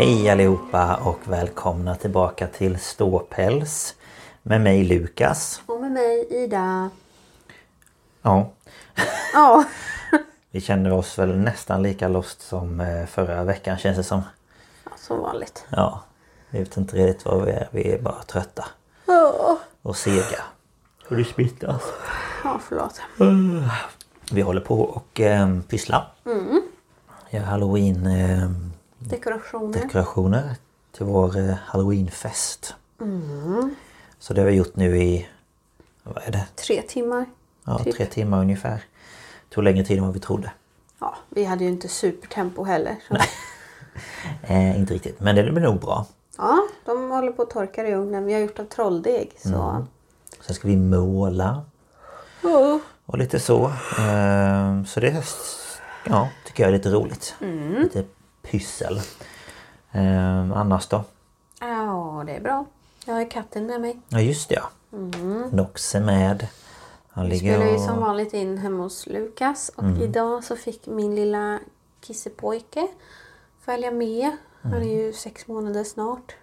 Hej allihopa och välkomna tillbaka till Ståpäls med mig Lukas. Och med mig Ida. Ja, Ja. vi känner oss väl nästan lika lost som eh, förra veckan känns det som. ja, som vanligt. Ja, vi vet inte riktigt vad vi är. Vi är bara trötta Ja, och sega. Och du smittas. ja förlåt. Vi håller på och eh, pyssla. Mm. Gör halloween eh, Dekorationer. dekorationer till vår eh, halloweenfest. Mm. Så det har vi gjort nu i, vad är det? Tre timmar. Ja, Typ. tre timmar ungefär. Tog längre tid än vad vi trodde. Ja, vi hade ju inte supertempo heller. Eh, inte riktigt, men det blir nog bra. Ja, de håller på att torka i ugnen. Vi har gjort av trolldeg. Så. Sen ska vi måla Ja. och lite så. Eh, så det ja, tycker jag är lite roligt. Mm. Lite pyssel. Eh, annars då? ja, det är bra. Jag har katten med mig. Ja just det ja. Nox är med. Han Vi ligger spelar ju och... som vanligt in hemma hos Lukas. Och Mm. idag så fick min lilla kissepojke följa med. Han är Mm. ju sex månader snart.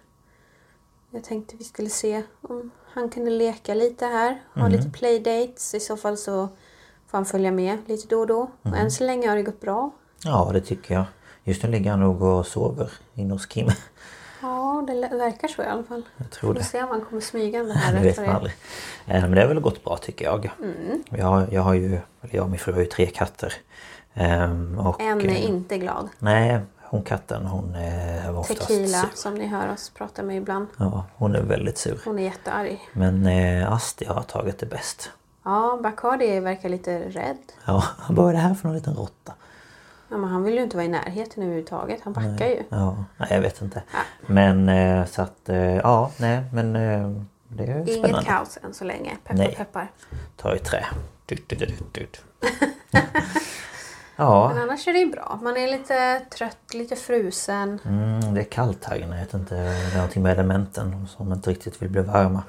Jag tänkte vi skulle se om han kunde leka lite här. Ha Mm. lite playdates. I så fall så får han följa med lite då och då. Och Mm. än så länge har det gått bra. Ja det tycker jag. Just nu ligger han nog och sover inne hos Kim. Ja, det verkar så i alla fall. Jag tror Får det. se om han kommer smygande här Det vet man aldrig. Eh, Men det har väl gått bra tycker jag. Mm. Jag, har, jag har ju, jag och min fru har ju tre katter. Ehm, och, En är eh, inte glad. Nej, hon katten hon eh, var oftast Tequila sur. som ni hör oss prata med ibland. Ja, hon är väldigt sur. Hon är jättearg. Men eh, Asti har tagit det bäst. Ja, Bacardi verkar lite rädd. Ja, vad är det här för någon liten råtta? Ja, men han vill ju inte vara i närheten överhuvudtaget. Han backar ju. Ja, nej, jag vet inte. Men eh, så att, eh, ja, nej men eh, det är Inget spännande. kaos än så länge. Peppar Nej. peppar. Ta i trä. Dut, dut, dut, dut. ja, Men annars är det ju bra. Man är lite trött, lite frusen. mm, det är kallt här inne. Jag vet inte, det är någonting med elementen som inte riktigt vill bli varma.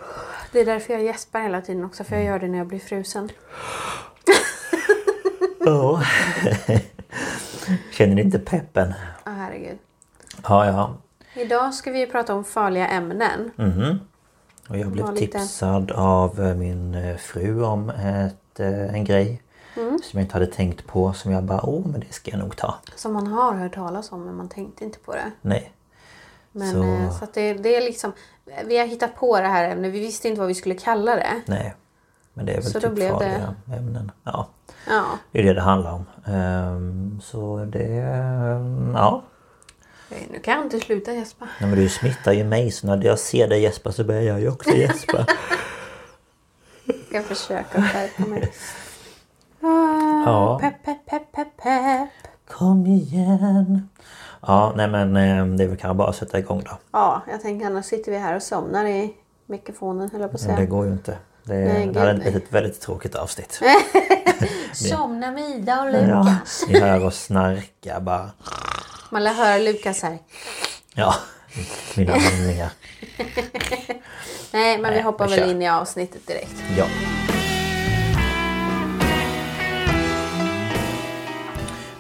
Det är därför jag gäspar hela tiden också. Mm. För jag gör det när jag blir frusen. Ja. Känner ni inte peppen? Åh herregud. Ja, ja. Idag ska vi prata om farliga ämnen. Mhm. Och jag blev lite- tipsad av eh, min eh, fru om ett, eh, en grej Mm. som jag inte hade tänkt på som jag bara, åh men det ska jag nog ta. Som man har hört talas om men man tänkte inte på det. Nej. Men Så- så, det, det är liksom... Vi har hittat på det här ämnet. Vi visste inte vad vi skulle kalla det. Nej. Men det är väl Så typ blev det- farliga ämnen. Ja, Ja. det är det det handlar om. Ehm, så det... ehm, ja. Nu kan jag inte sluta gäspa. Nej, men du smittar ju mig så när jag ser dig gäspa så börjar jag ju också gäspa. Jag ska försöka skärpa mig. Ah, Ja. Pepp, pepp, pepp, pepp, pepp. Kom igen. Ja, nej men eh, det är väl kanske bara att sätta igång då. Ja, jag tänker annars sitter vi här och somnar i mikrofonen höll jag på att Men säga. det går ju inte. Det, Nej, det gud, blivit ett väldigt tråkigt avsnitt. Somna med Ida och Ja, Lukas. ni hör oss snarka bara. Man lär höra Lukas här. Ja, mina andningar. Nej, men vi Nej, hoppar vi väl in i avsnittet direkt. Ja.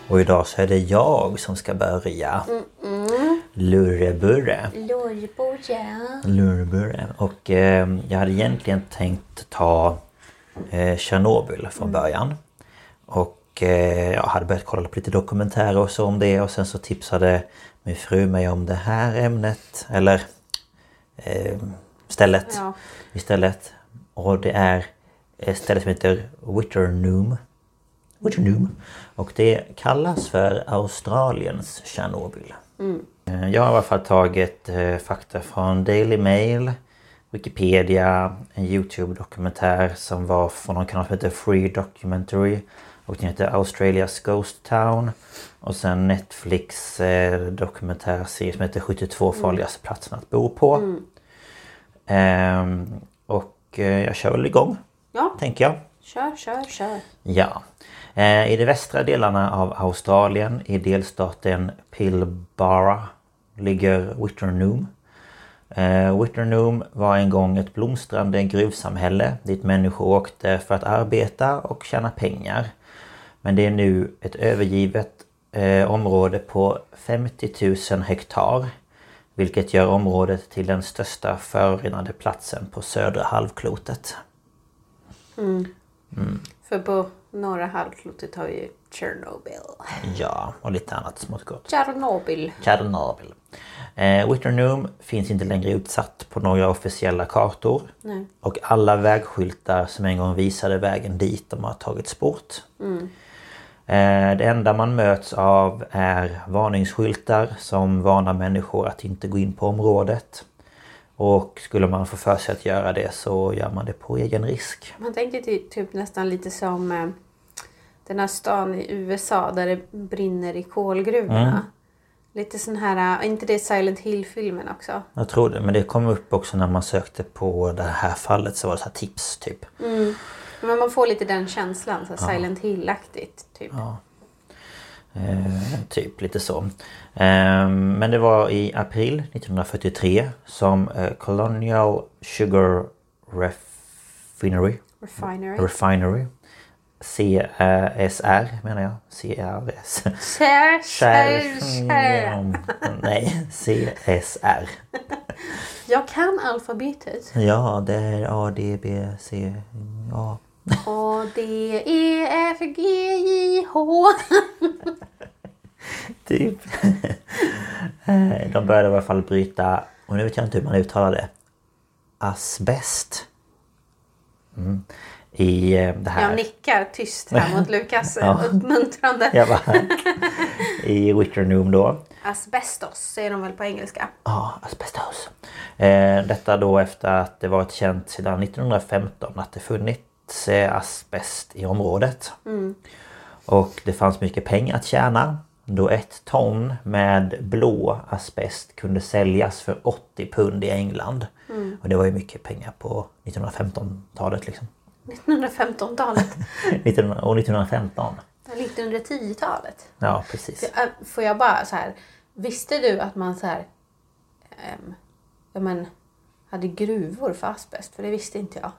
Och idag så är det jag som ska börja. Lurreburre. Lårboja. Lurreburre. Och eh, jag hade egentligen tänkt ta eh, Tjernobyl från början. Och eh, jag hade börjat kolla på lite dokumentärer och så om det och sen så tipsade min fru mig om det här ämnet. Eller eh, stället Ja. istället. Och det är ett ställe som heter Witternum. Witternum. Och det kallas för Australiens Tjernobyl. Eh, Jag har i alla fall tagit eh, fakta från Daily Mail, Wikipedia, en Youtube-dokumentär som var från någon kanal som heter Free Documentary. Och den heter Australias Ghost Town. Och sen Netflix eh, dokumentärserie som heter 72 farligaste platserna att bo på. Ehm, och eh, jag kör väl igång, Ja, tänker jag. kör, kör, kör. Ja. Eh, I de västra delarna av Australien i delstaten Pilbara ligger Witternum. Eh, Witternum var en gång ett blomstrande gruvsamhälle dit människor åkte för att arbeta och tjäna pengar. Men det är nu ett övergivet eh, område på 50 000 hektar. Vilket gör området till den största förorenade platsen på södra halvklotet. För på norra halvklotet har vi ju Tjernobyl. Ja, och lite annat smått gott. Tjernobyl. Tjernobyl. Eh, Witternum finns inte längre utsatt på några officiella kartor. Nej. Och alla vägskyltar som en gång visade vägen dit de har tagits bort. Eh, det enda man möts av är varningsskyltar som varnar människor att inte gå in på området. Och skulle man få för sig att göra det så gör man det på egen risk. Man tänker ty- typ nästan lite som eh, den här stan i USA där det brinner i kolgruvorna. Lite sån här, är inte det Silent Hill-filmen också? Jag tror det, men det kom upp också när man sökte på det här fallet så var det så här tips typ. Men man får lite den känslan, så här Silent Hill-aktigt. Typ. Eh, typ lite så. Eh, men det var i april 1943 som eh, Colonial Sugar Refinery Refinery. Refinery CSR menar jag. CRS. Kär, kär, kär. Nej, CSR. Jag kan alfabetet. Ja, det är A, D, B, C, A. A, D, E, F, G, J, H. Typ. Eh, De började i alla fall bryta, och nu vet jag inte hur man uttalar det. Asbest. Mm. I eh, det här. Jag nickar tyst här mot Lukas. Ja. Uppmuntrande. Jag bara, I Witternum då. Asbestos säger de väl på engelska. Ja, asbestos. Eh, detta då efter att det varit känt sedan 1915 att det funnits eh, asbest i området. Och det fanns mycket pengar att tjäna. Då ett ton med blå asbest kunde säljas för 80 pund i England. Och det var ju mycket pengar på 1915-talet liksom. 1915-talet. 19, och 1915. 1910-talet. Ja, precis. Äh, Får jag bara så här. Visste du att man så här. ehm, ja, men, hade gruvor för asbest? För det visste inte jag.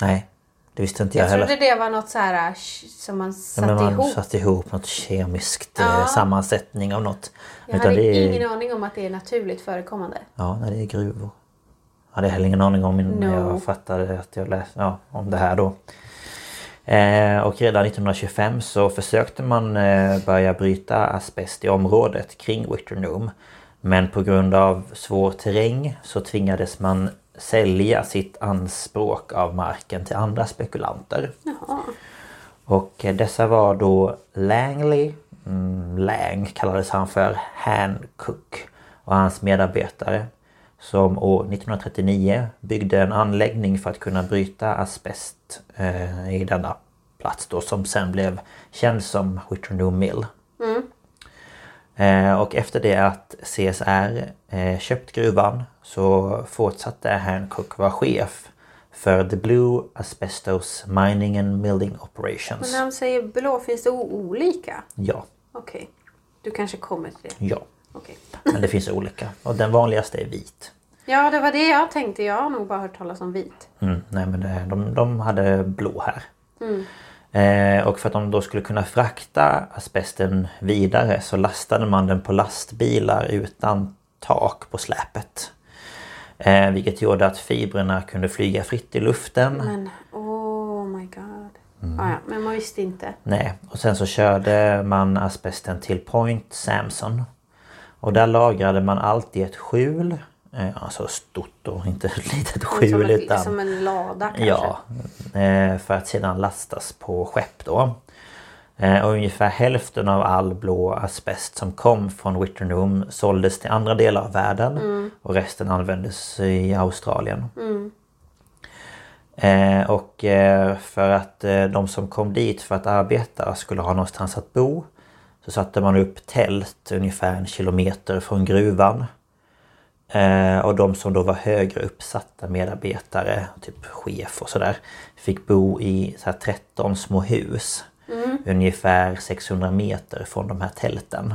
Nej, det visste inte jag, Jag heller. trodde det var något så här äh, som man satte men man ihop. satte ihop något kemiskt eh, Ja. sammansättning av något. Jag Utan hade det är, ingen aning om att det är naturligt förekommande. Ja, nej, det är gruvor. Hade heller ingen aning om när No. jag fattade att jag läste ja, om det här då. Eh, och redan 1925 så försökte man eh, börja bryta asbest i området kring Witternum. Men på grund av svår terräng så tvingades man sälja sitt anspråk av marken till andra spekulanter. Och eh, dessa var då Langley, mm, Lang kallades han för, Hancock och hans medarbetare. Som år 1939 byggde en anläggning för att kunna bryta asbest eh, i denna plats då som sen blev känd som Witternum Mill. Eh, och efter det att CSR eh, köpt gruvan så fortsatte Hancock vara chef för The Blue Asbestos Mining and Milling Operations. Men när de säger blå, finns det olika? Ja, Okej. Du kanske kommer till det. ja. Okej. Men det finns olika. Och den vanligaste är vit. Ja, det var det jag tänkte. Jag har nog bara hört talas om vit. Mm, nej men det, de, de hade blå här. Eh, och för att de då skulle kunna frakta asbesten vidare så lastade man den på lastbilar utan tak på släpet. Eh, vilket gjorde att fibrerna kunde flyga fritt i luften. Men oh my god. Mm. Ah, ja, men man visste inte. Nej, och sen så körde man asbesten till Point Samson. Och där lagrade man alltid ett skjul. Eh, alltså stort och inte ett litet som, skjul en, utan... som en lada kanske. Ja, eh, för att sedan lastas på skepp då. Eh, Och ungefär hälften av all blå asbest som kom från Witternum såldes till andra delar av världen och resten användes i Australien. Eh, Och eh, för att eh, de som kom dit för att arbeta skulle ha någonstans att bo så satte man upp tält ungefär en kilometer från gruvan. Eh, och de som då var högre uppsatta medarbetare, typ chef och sådär, fick bo i så här 13 små hus. Ungefär 600 meter från de här tälten.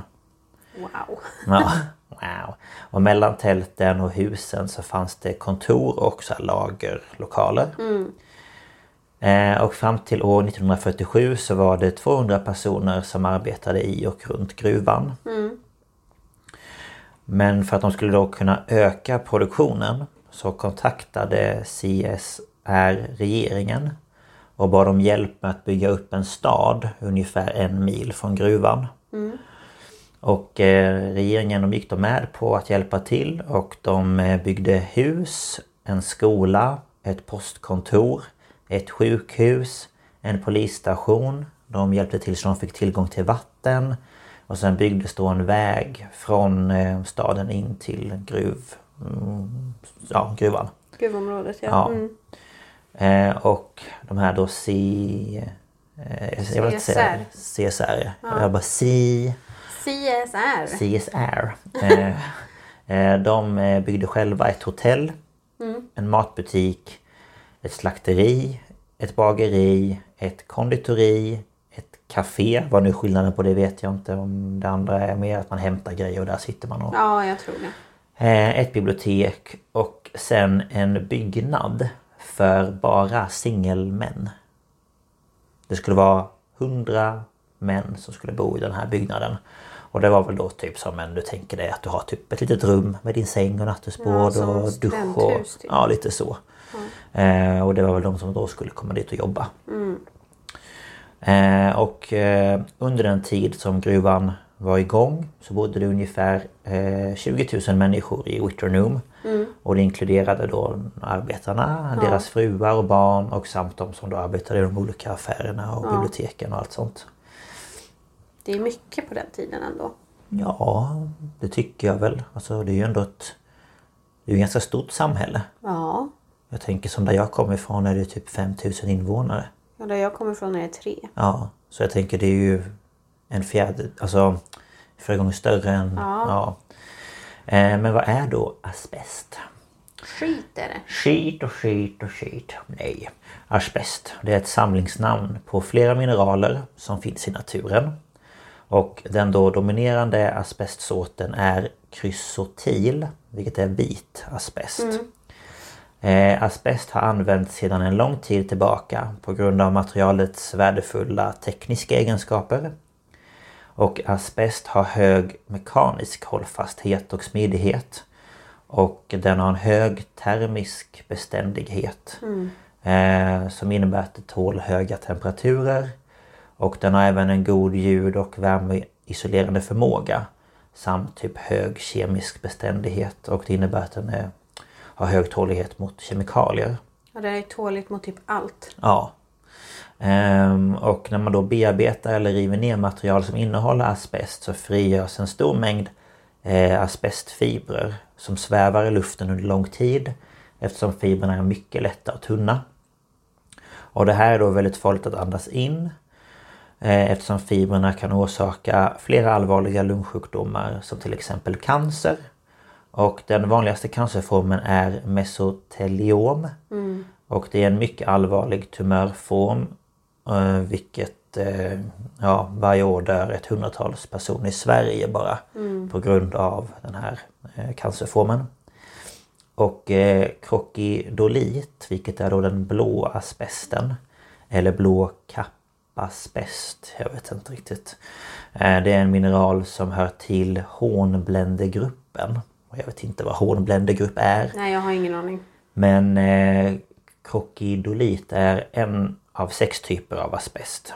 Wow. Ja, wow. Och mellan tälten och husen så fanns det kontor och så lagerlokaler. Eh, och fram till år 1947 så var det 200 personer som arbetade i och runt gruvan. Men för att de skulle då kunna öka produktionen så kontaktade CSR regeringen och bad om hjälp med att bygga upp en stad ungefär en mil från gruvan. Och eh, regeringen de gick då med på att hjälpa till och de eh, byggde hus, en skola, ett postkontor, ett sjukhus, en polisstation. De hjälpte till så de fick tillgång till vatten. Och sen byggdes då en väg från eh, staden in till gruv, mm, ja, gruvan. Gruvområdet ja. Ja. Mm. Eh, och de här då C... Eh, jag vill inte säga CSR. Jag bara C... CSR. CSR. De byggde själva ett hotell, en matbutik, ett slakteri, ett bageri, ett konditori, ett café. Vad nu skillnaden på det vet jag inte. Om det andra är mer att man hämtar grejer och där sitter man och... Ja, jag tror det. Eh, ett bibliotek och sen en byggnad för bara singelmän. Det skulle vara 100 män som skulle bo i den här byggnaden. Och det var väl då typ som en, du tänker dig att du har typ ett litet rum med din säng och nattduksbord Ja, och dusch och... typ. Ja, lite så. Eh, och det var väl de som då skulle komma dit och jobba. Eh, och eh, under den tid som gruvan var igång så bodde det ungefär eh, 20 000 människor i Witternum. Och det inkluderade då arbetarna, deras fruar och barn och samt de som då arbetade i de olika affärerna och biblioteken och allt sånt. Det är mycket på den tiden ändå. Ja, det tycker jag väl. Alltså det är ju ändå ett... Det är ett ganska stort samhälle. Ja. Jag tänker som där jag kommer ifrån är det typ 5000 invånare. ja där jag kommer ifrån är det tre. Ja, så jag tänker det är ju en fjärde, alltså flera gånger större än... Ja. Eh, men vad är då asbest? Skit är det. Skit och skit och skit. Nej. Asbest, det är ett samlingsnamn på flera mineraler som finns i naturen. Och den då dominerande asbestsorten är krysotil, vilket är vit asbest. Eh, asbest har använts sedan en lång tid tillbaka på grund av materialets värdefulla tekniska egenskaper. Och asbest har hög mekanisk hållfasthet och smidighet. Och den har en hög termisk beständighet. Eh, som innebär att det tål höga temperaturer. Och den har även en god ljud och värmeisolerande förmåga. Samt typ hög kemisk beständighet och det innebär att den är, har hög tålighet mot kemikalier. Ja, det är tåligt mot typ allt. Ja. Ehm, och när man då bearbetar eller river ner material som innehåller asbest så frigörs en stor mängd eh, asbestfibrer som svävar i luften under lång tid eftersom fibrerna är mycket lätta och tunna. Och det här är då väldigt farligt att andas in. Eh, eftersom fibrerna kan orsaka flera allvarliga lungsjukdomar som till exempel cancer. Och den vanligaste cancerformen är mesoteliom. Och det är en mycket allvarlig tumörform. eh, Vilket eh, ja, varje år dör ett hundratals personer i Sverige bara på grund av den här eh, cancerformen. Och eh, krokidolit, vilket är då den blå asbesten. Eller blå kappasbest, jag vet inte riktigt. Eh, det är en mineral som hör till hornbländegruppen. Och jag vet inte vad hornbländegrupp är. Nej, jag har ingen aning. Men eh, krokidolit är en av sex typer av asbest.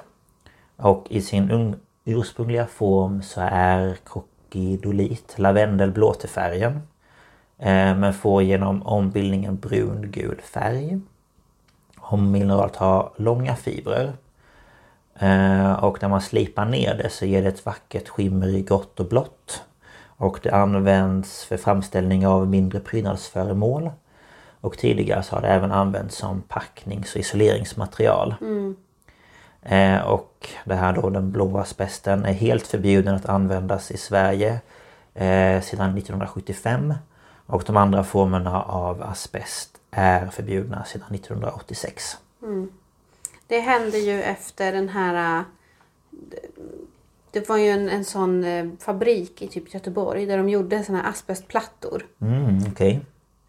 Och i sin un- ursprungliga form så är krokidolit lavendelblå till färgen. Eh, men får genom ombildningen brun-gul färg. Om mineralt har långa fibrer. Eh, och när man slipar ner det så ger det ett vackert skimmer i grått och blått. Och det används för framställning av mindre prydnadsföremål. Och tidigare så har det även använts som packnings och isoleringsmaterial. Eh, och det här då, den blåa asbesten, är helt förbjuden att användas i Sverige eh, sedan 1975. Och de andra formerna av asbest är förbjudna sedan 1986. Det hände ju efter den här... Det var ju en, en sån eh, fabrik i typ Göteborg där de gjorde såna här asbestplattor. Mm, okej.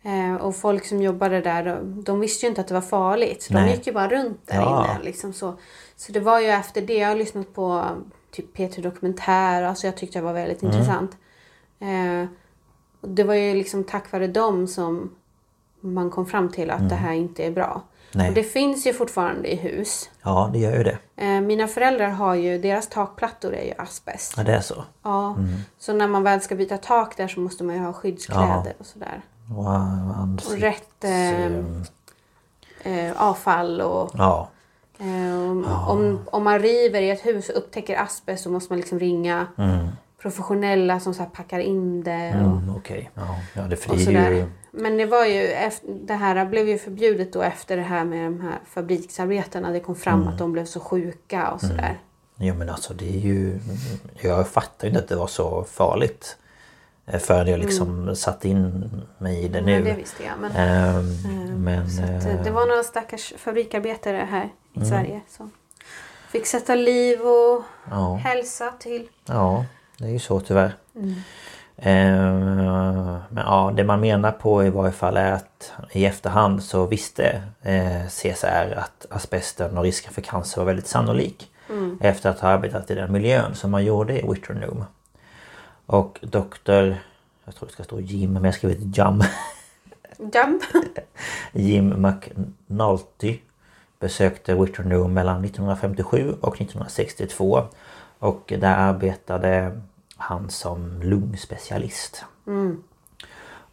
Eh, och folk som jobbade där, de, visste ju inte att det var farligt. Så de Nej. gick ju bara runt där Ja. inne. Liksom så. så det var ju efter det, jag har lyssnat på typ P3 Dokumentär, alltså jag tyckte det var väldigt Mm. intressant. Eh, och det var ju liksom tack vare dem som man kom fram till att det här inte är bra. Mm. Nej. Och det finns ju fortfarande i hus. Ja, det gör ju det. Eh, mina föräldrar har ju, deras takplattor är ju asbest. Ja, det är så. Ja, så när man väl ska byta tak där så måste man ju ha skyddskläder och sådär. Wow, Och ansikts... rätt eh, eh, avfall och Ja, eh, om, om, om man river i ett hus och upptäcker asbest så måste man liksom ringa professionella som så packar in det. Och, mm, okej. Ja, det, sådär. ju... Men det var ju efter, det här blev ju förbjudet då efter det här med de här fabriksarbetarna. Det kom fram att de blev så sjuka och sådär. Jo men alltså det är ju... Jag fattar ju inte att det var så farligt. eh, Förrän jag liksom satte in mig i det nu. Mm. Ja, det visste jag. Men, Ehm, men... så eh, det var några stackars fabriksarbetare här i Sverige som fick sätta liv och Ja. hälsa till. Ja, det är ju så tyvärr. Mm. Eh, men ja, det man menar på i varje fall är att i efterhand så visste eh, CSR att asbesten och risken för cancer var väldigt sannolik. Mm. Efter att ha arbetat i den miljön som man gjorde i Witternome. Och doktor... Jag tror det ska stå Jim, men jag skrivit Jam. Jump! Jim McNulty besökte Witternome mellan 1957 och 1962. Och där arbetade han som lungspecialist.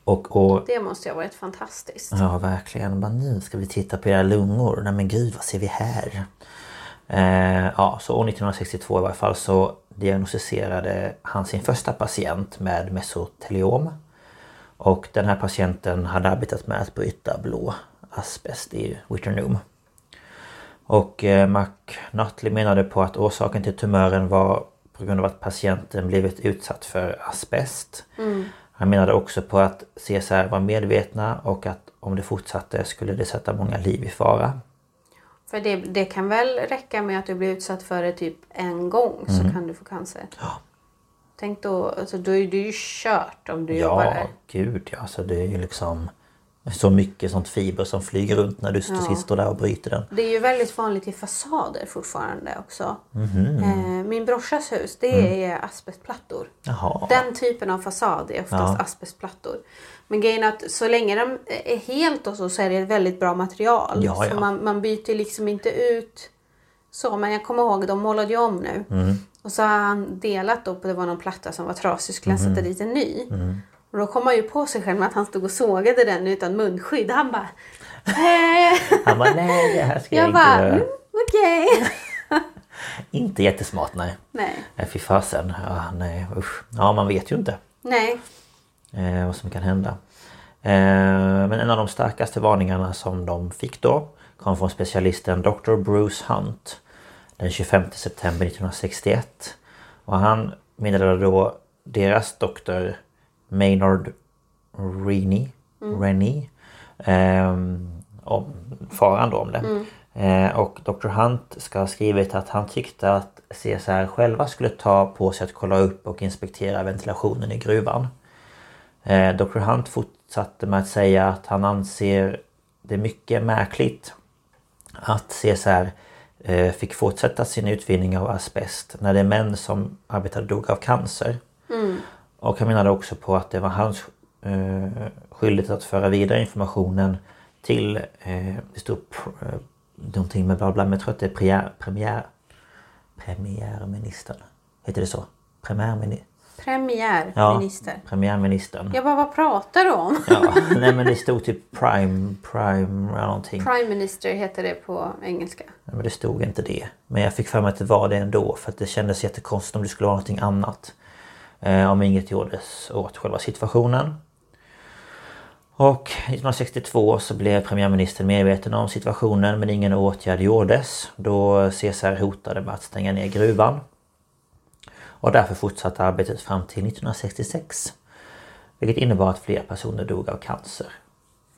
Och, och Det måste ju ha varit fantastiskt. Ja verkligen. Bara, nu ska vi titta på era lungor. Nej men gud vad ser vi här? Eh, ja så år 1962 i varje fall så diagnostiserade han sin första patient med mesoteliom. Och den här patienten hade arbetat med att bryta blå asbest i Witternome. Och eh, McNutley menade på att orsaken till tumören var på grund av att patienten blivit utsatt för asbest. Han menade också på att CSR var medvetna och att om det fortsatte skulle det sätta många liv i fara. För det, det kan väl räcka med att du blir utsatt för det typ en gång så kan du få cancer. Ja. Tänk då, alltså då är det ju kört om du jobbar Ja, där. gud ja. Alltså det är ju liksom så mycket sånt fiber som flyger runt när du står står där och bryter den. Det är ju väldigt vanligt i fasader fortfarande också. Mhm. Eh, min brorsas hus, det Mm. är asbestplattor. Jaha. Den typen av fasad är oftast Ja. asbestplattor. Men grejen är att så länge de är helt och så, så är det ett väldigt bra material. Ja, ja. Så man, man byter liksom inte ut så. Men jag kommer ihåg, de målade ju om nu. Mm. Och så har han delat då på, det var någon platta som var trasig, skulle han Mm. sätta dit en ny. Och då kom han ju på sig själv med att han stod och sågade den utan munskydd. Han bara... Eh. Han bara nej det här ska jag, Jag inte bara, göra. mm, okej. Inte jättesmart nej. Nej. Nej fy fasen. Ja, nej usch. Ja man vet ju inte. Nej. eh, vad som kan hända. Eh, men en av de starkaste varningarna som de fick då kom från specialisten Dr. Bruce Hunt. den 25 september 1961. Och han meddelade då deras doktor Maynard Rennie, Rennie eh, om faran då om det. Eh, och Dr Hunt ska ha skrivit att han tyckte att CSR själva skulle ta på sig att kolla upp och inspektera ventilationen i gruvan. Eh, Dr Hunt fortsatte med att säga att han anser det mycket märkligt att CSR eh, fick fortsätta sin utvinning av asbest när det är män som arbetade dog av cancer. Och han menade också på att det var hans eh, skyldighet att föra vidare informationen till, eh, det stod pr- eh, någonting med bla bla, men jag tror att det är premiär, premiär, premiärministern. Heter det så? Premiärminister? Premiärminister. premiärministern. Jag bara, vad pratar du om? Ja, nej men det stod typ prime, prime eller någonting. Prime Minister heter det på engelska. Nej, men det stod inte det. Men jag fick för mig att det var det ändå för att det kändes jättekonstigt om det skulle vara någonting annat. Eh, om inget gjordes åt själva situationen. Och 1962 så blev premiärministern medveten om situationen men ingen åtgärd gjordes då CSR hotade med att stänga ner gruvan. Och därför fortsatte arbetet fram till 1966. Vilket innebar att fler personer dog av cancer.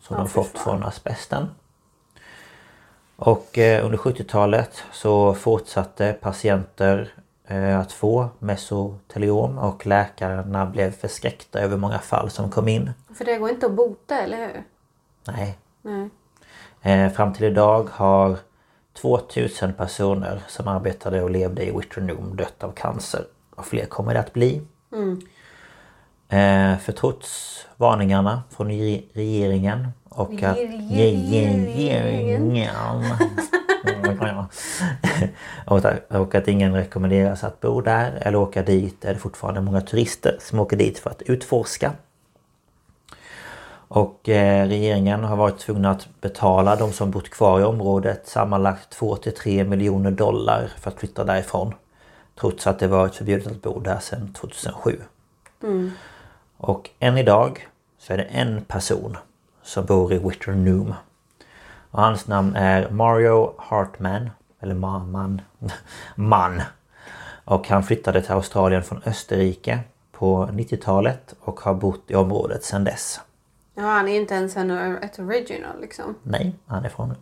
Som de fy fått fan. från asbesten. Och eh, under 70-talet så fortsatte patienter att få mesoteliom och läkarna blev förskräckta över många fall som kom in. För det går inte att bota, eller hur? Nej. Nej. Eh, fram till idag har 2000 personer som arbetade och levde i Witternum dött av cancer. Och fler kommer det att bli. Eh, för trots varningarna från re- regeringen och att... Regeringen. Och, att- och att ingen rekommenderas att bo där eller åka dit är det fortfarande många turister som åker dit för att utforska. Och eh, regeringen har varit tvungna att betala de som bott kvar i området sammanlagt 2-3 miljoner dollar för att flytta därifrån. Trots att det varit förbjudet att bo där sedan 2007. Och än idag så är det en person som bor i Witternum. Och hans namn är Mario Hartman. Eller Ma- man. Man. Och han flyttade till Australien från Österrike på 90-talet och har bott i området sedan dess. Ja, han är inte ens en, ett original liksom. Nej, han är från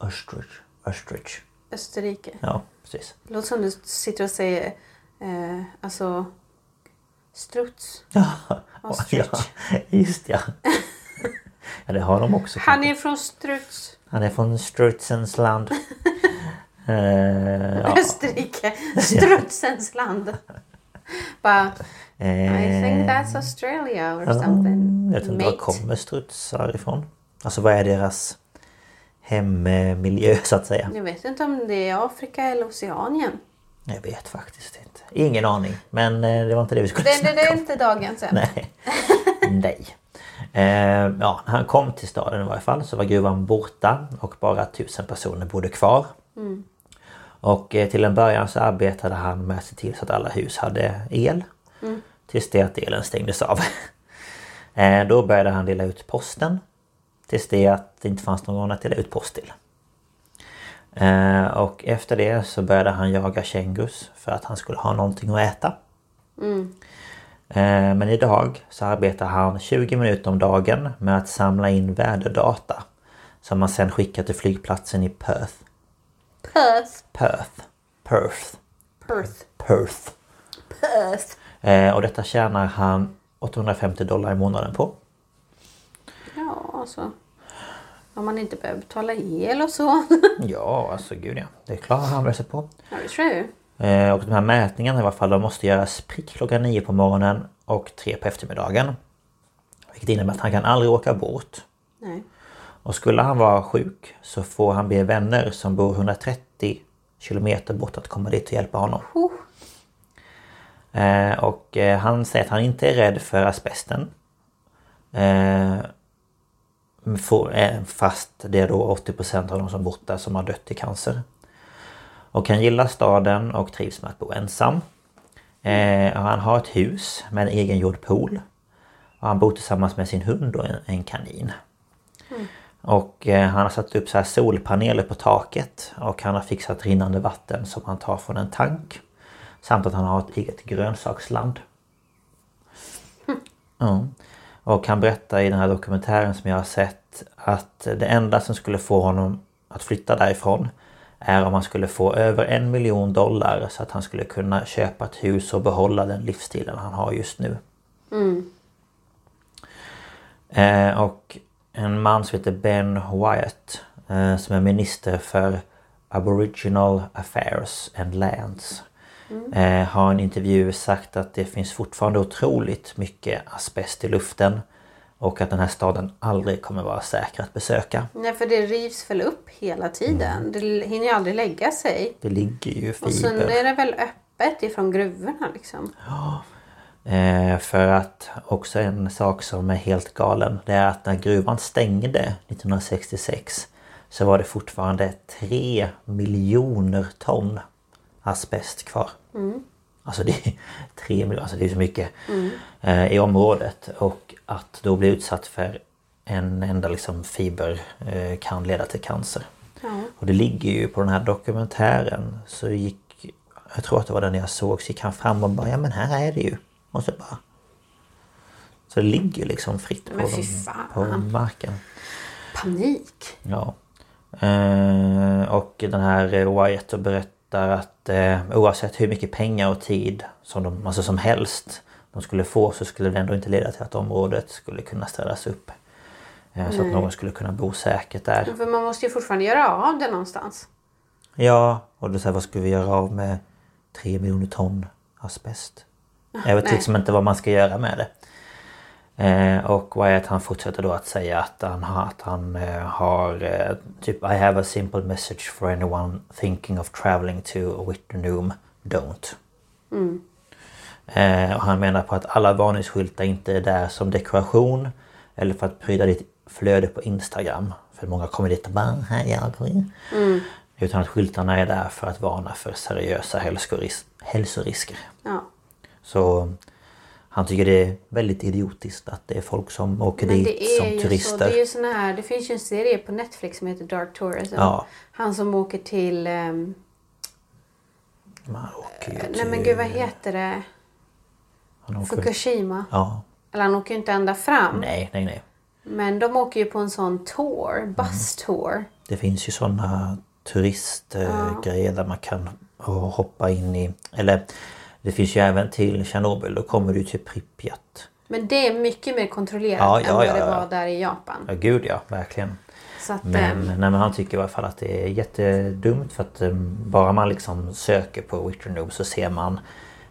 Österrike. Österrike. Österrike. Ja, precis. Det låter som du sitter och säger eh, alltså struts. Ja, Ostrich. ja just ja. Ja, det har de också. Han är från Struts. Han är från Strutsens land. Eh, ja. Österrike. Strutsens land. Bara, I think Eh, that's Australia or something. Jag vet inte var kommer strutsar ifrån? Alltså vad är deras hemmiljö så att säga? Jag vet inte om det är Afrika eller Oceanien. Jag vet faktiskt inte. Ingen aning. Men eh, det var inte det vi skulle Det, det, snacka det är om. inte dagens ämne. Nej. Nej. Eh, ja, när han kom till staden i varje fall så var gruvan borta och bara tusen personer bodde kvar. Och eh, till en början så arbetade han med att se till så att alla hus hade el. Tills det att elen stängdes av. eh, då började han dela ut posten. Tills det att det inte fanns någon att dela ut post till. Eh, och efter det så började han jaga kängurus för att han skulle ha någonting att äta. Eh, Men idag så arbetar han 20 minuter om dagen med att samla in väderdata. Som man sen skickar till flygplatsen i Perth. Perth. Perth. Perth. Perth. Perth. Perth. Eh, Och detta tjänar han 850 dollar i månaden på. Ja, alltså. Om man inte behöver betala el och så. Ja, alltså gud ja. Det klarar han väl sig på. ja, det tror jag ju. Eh, Och de här mätningarna i alla fall, de måste göras prick klockan 9 på morgonen och 3 på eftermiddagen. Vilket innebär att han kan aldrig åka bort. Nej. Och skulle han vara sjuk så får han be vänner som bor 130 kilometer bort att komma dit och hjälpa honom. Huh. Eh, och eh, han säger att han inte är rädd för asbesten. Eh, får, eh, fast det är då 80% av de som bott där som har dött i cancer. Och han gillar staden och trivs med att bo ensam. Eh, han har ett hus med en egen gjord pool. Och han bor tillsammans med sin hund och en, en kanin. Och eh, han har satt upp så här solpaneler på taket och han har fixat rinnande vatten som han tar från en tank. Samt att han har ett eget grönsaksland. Ja. Och han berättar i den här dokumentären som jag har sett att det enda som skulle få honom att flytta därifrån är om han skulle få över en miljon dollar så att han skulle kunna köpa ett hus och behålla den livsstilen han har just nu. Eh, och en man som heter Ben Wyatt eh, som är minister för Aboriginal Affairs and Lands. Eh, har i en intervju sagt att det finns fortfarande otroligt mycket asbest i luften och att den här staden aldrig kommer vara säker att besöka. Nej, för det rivs väl upp hela tiden. Det hinner ju aldrig lägga sig. Det ligger ju Och sen fiber. är det väl öppet ifrån gruvorna liksom. Eh, för att också en sak som är helt galen det är att när gruvan stängde 1966 så var det fortfarande 3 miljoner ton asbest kvar. Alltså det är 3 miljoner, alltså det är så mycket eh, i området och att då bli utsatt för en enda liksom fiber eh, kan leda till cancer. Och det ligger ju på den här dokumentären så gick Jag tror att det var den jag såg så gick han fram och bara ja men här är det ju. Och så bara Så det ligger ju liksom fritt på, fan. på marken. Panik. Ja. Eh, och den här eh, Wyatt berättar att eh, oavsett hur mycket pengar och tid som, de, alltså som helst de skulle få så skulle det ändå inte leda till att området skulle kunna ställas upp. Eh, så att någon skulle kunna bo säkert där. För man måste ju fortfarande göra av det någonstans. Ja, och då säger vad ska vi göra av med 3 miljoner ton asbest? Jag vet nej. liksom inte vad man ska göra med det. Eh, och Wyatt han fortsätter då att säga att han, har- att han eh, har eh, typ I have a simple message for anyone thinking of traveling to Witternum. Don't. Eh, och han menar på att alla varningsskyltar inte är där som dekoration eller för att pryda ditt flöde på Instagram. För många kommer dit och bara här är jag. Utan att skyltarna är där för att varna för seriösa hälsoris- hälsorisker. Ja. Så han tycker det är väldigt idiotiskt att det är folk som åker Men dit det är som ju turister. så. Det är ju såna här. Det finns ju en serie på Netflix som heter Dark Tourism. Ja. Han som åker till... ehm, Man åker ju nej men till- gud vad heter det? han åker- Fukushima. Ja, Eller han åker ju inte ända fram. nej, nej, nej. Men de åker ju på en sån tour. Bus tour. Det finns ju sådana turistgrejer där man kan eh, hoppa in i... Eller det finns ju även till Tjernobyl. Då kommer du till Pripyat. Men det är mycket mer kontrollerat Ja, än ja, vad ja, det var där i Japan. Ja, gud ja, verkligen. Att, Men, ehm, nej, men han tycker i alla fall att det är jättedumt för att eh, bara man liksom söker på Witternoob så ser man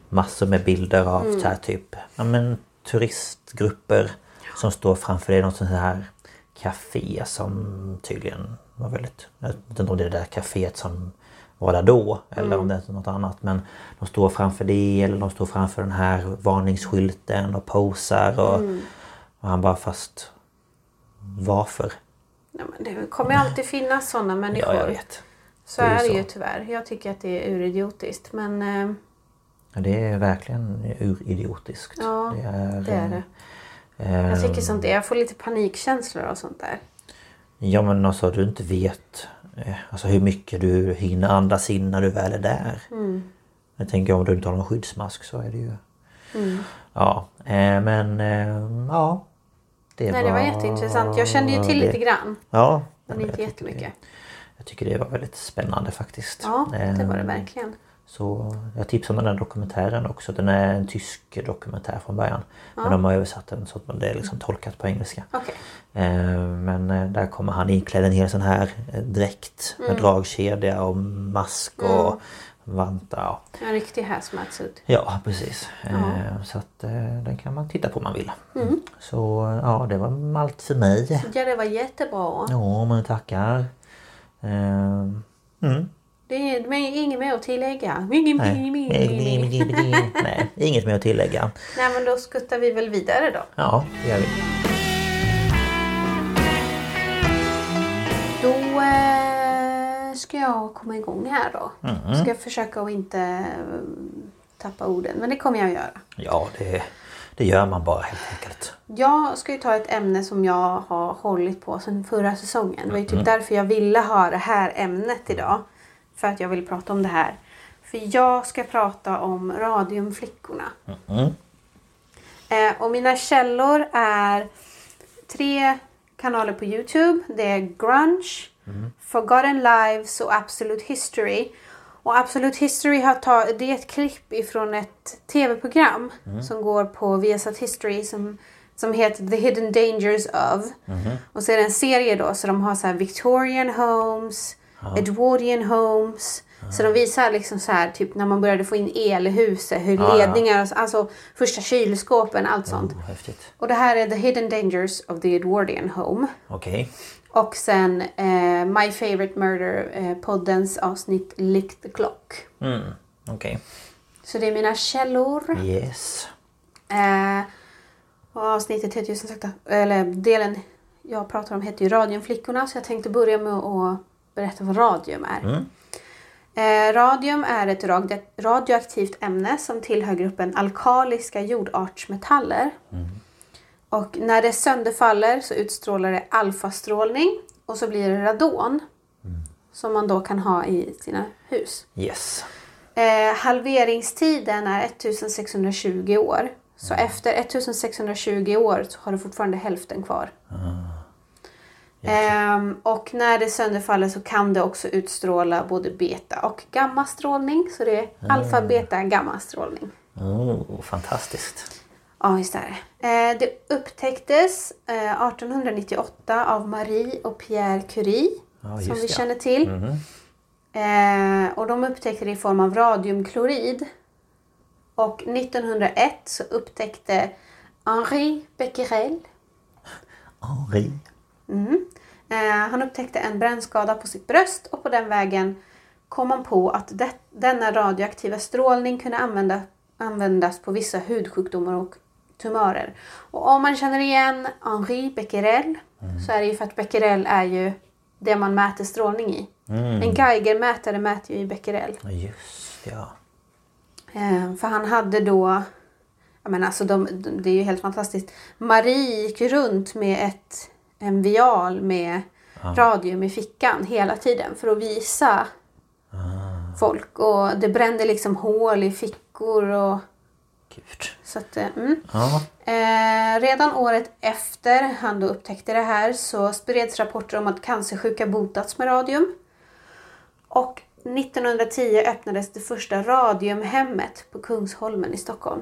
massor med bilder av Mm. så här typ ja, men, turistgrupper som står framför dig. Något sånt här café som tydligen var väldigt... Jag vet inte om det är det där kaféet som var där då eller Mm. om det är något annat. Men de står framför det eller de står framför den här varningsskylten och posar. Och, Mm. och han bara fast... Varför? ja, det kommer alltid finnas sådana människor. Ja, jag vet. Så Det är är det så. ju tyvärr. Jag tycker att det är uridiotiskt. Men eh, Ja, Det är verkligen uridiotiskt. Ja, det är, det är det. eh, jag tycker sånt där. Jag får lite panikkänslor och sånt där. Ja men alltså du inte vet eh, alltså, hur mycket du hinner andas in när du väl är där. Mm. Jag tänker om du inte har någon skyddsmask så är det ju... Ja eh, men eh, ja. Det Nej, det var jätteintressant. Jag kände ju till det. lite grann. Ja. Men inte jättemycket. Det, jag tycker det var väldigt spännande faktiskt. Ja, det var det Eh, verkligen. Så jag tipsar om den här dokumentären också. Den är en tysk dokumentär från början. Men de har översatt den så att det är liksom tolkat på engelska. Okej. Eh, Men eh, där kommer han iklädd en hel sån här eh, dräkt med dragkedja och mask och vantar. Ja. En riktig hazmat-suit. Ja precis. Eh, Så att den kan man titta på om man vill. Mm. Så ja det var allt för mig. Ja, det var jättebra. Ja men tackar. Mm. Det är inget mer att tillägga. Nej. Inget mer att tillägga. Nej, men då skuttar vi väl vidare då. Ja, det gör vi. Då eh, ska jag komma igång här då. Ska jag försöka att inte eh, tappa orden. Men det kommer jag att göra. Ja, det, Det gör man bara helt enkelt. Jag ska ju ta ett ämne som jag har hållit på sedan förra säsongen. Det var ju typ därför jag ville ha det här ämnet idag. För att jag vill prata om det här. För jag ska prata om Radiumflickorna. Eh, och mina källor är tre kanaler på Youtube. Det är Grunge, Forgotten Lives och Absolute History. Och Absolute History har tagit, det är ett klipp ifrån ett tv-program som går på Viasat History som, som heter The Hidden Dangers of. Och så är det en serie då så de har så här Victorian Homes, Edwardian Homes. Så de visar liksom så här typ när man började få in el i huset, hur Ja, ja. ledningar, så- alltså första kylskåpen, allt sånt. Oh, häftigt. Och det här är The Hidden Dangers of the Edwardian Home. Okej. Och sen eh, My Favorite Murder, eh, avsnitt Lick the Clock. Mm. Okej. Så det är mina källor. Yes. Eh, och avsnittet heter ju som sagt, eller delen jag pratar om heter ju Radiumflickorna. Så jag tänkte börja med att berätta vad radium är. Eh, radium är ett radio- radioaktivt ämne som tillhör gruppen alkaliska jordartsmetaller. Och när det sönderfaller så utstrålar det alfastrålning och så blir det radon. Som man då kan ha i sina hus. Yes. Eh, halveringstiden är 1620 år. Så efter 1620 år så har du fortfarande hälften kvar. Ehm, och när det sönderfaller så kan det också utstråla både beta och gammastrålning. Så det är alfa, beta, gammastrålning. Oh, fantastiskt. Ja, just det. Eh, det upptäcktes eh, 1898 av Marie och Pierre Curie. Ja, som vi det. känner till. Eh, och de upptäckte det i form av radiumklorid. Och 1901 så upptäckte Henri Becquerel Henri. Eh, han upptäckte en brännskada på sitt bröst och på den vägen kom han på att det, denna radioaktiva strålning kunde använda, användas på vissa hudsjukdomar och tumörer. Och om man känner igen Henri Becquerel så är det ju för att Becquerel är ju det man mäter strålning i. En Geigermätare mäter ju i Becquerel. Just ja. Eh, för han hade då, jag menar alltså de, de, det är ju helt fantastiskt. Marie gick runt med ett, en vial med radium i fickan hela tiden för att visa folk. Och det brände liksom hål i fickor och Gud. så att, eh, mm. Ja. Eh, redan året efter han då upptäckte det här så spreds rapporter om att cancersjuka botats med radium. Och 1910 öppnades det första radiumhemmet på Kungsholmen i Stockholm.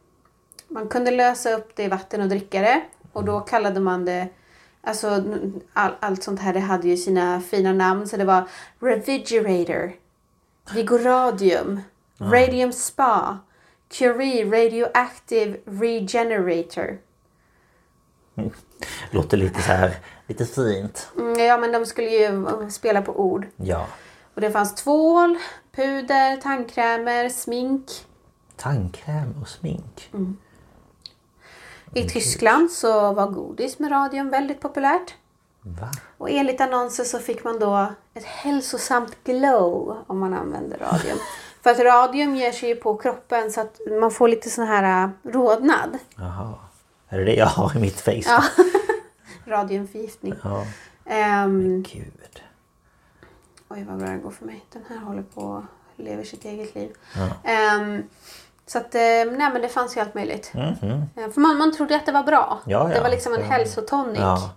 Man kunde lösa upp det i vatten och dricka det. Och då kallade man det... Alltså all, allt sånt här det hade ju sina fina namn. Så det var Revigerator, Vigoradium, Radium Spa, Curie Radioactive Regenerator. Låter lite så här, lite fint. Mm, ja men de skulle ju eh, spela på ord. Ja. Och det fanns tvål, puder, tandkrämer, smink. Tandkräm och smink. I Tyskland så var godis med radium väldigt populärt. Va? Och enligt annonser så fick man då ett hälsosamt glow om man använde radium. För att radium ger sig ju på kroppen så att man får lite sån här äh, rodnad. Jaha. Är det det jag har i mitt face? Ja. Radiumförgiftning. Ja. Ehm, Gud. oj, vad bra det går för mig. Den här håller på att leva sitt eget liv. Ehm, så att, eh, nej men det fanns ju allt möjligt. Eh, För man, man trodde att det var bra. Mhm. Ja, Det ja. var liksom en Ja. hälsotonic. Ja.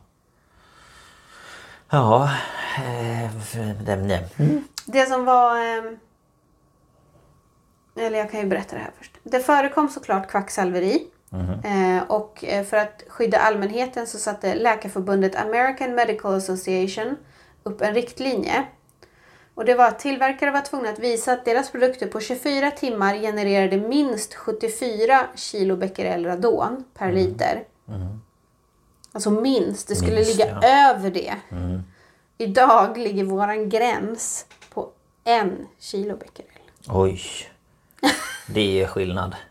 Ja. Eh. Mm. Det som var... ehm, Eller jag kan ju berätta det här först. Det förekom såklart kvacksalveri. Eh, och eh, för att skydda allmänheten så satte Läkarförbundet American Medical Association upp en riktlinje. Och det var att tillverkare var tvungna att visa att deras produkter på 24 timmar genererade minst 74 kilo becquerel radon per liter. Alltså minst. Det skulle Minst, ligga ja. över det. Idag ligger våran gräns på en kilo becquerel. Oj. Det är skillnad.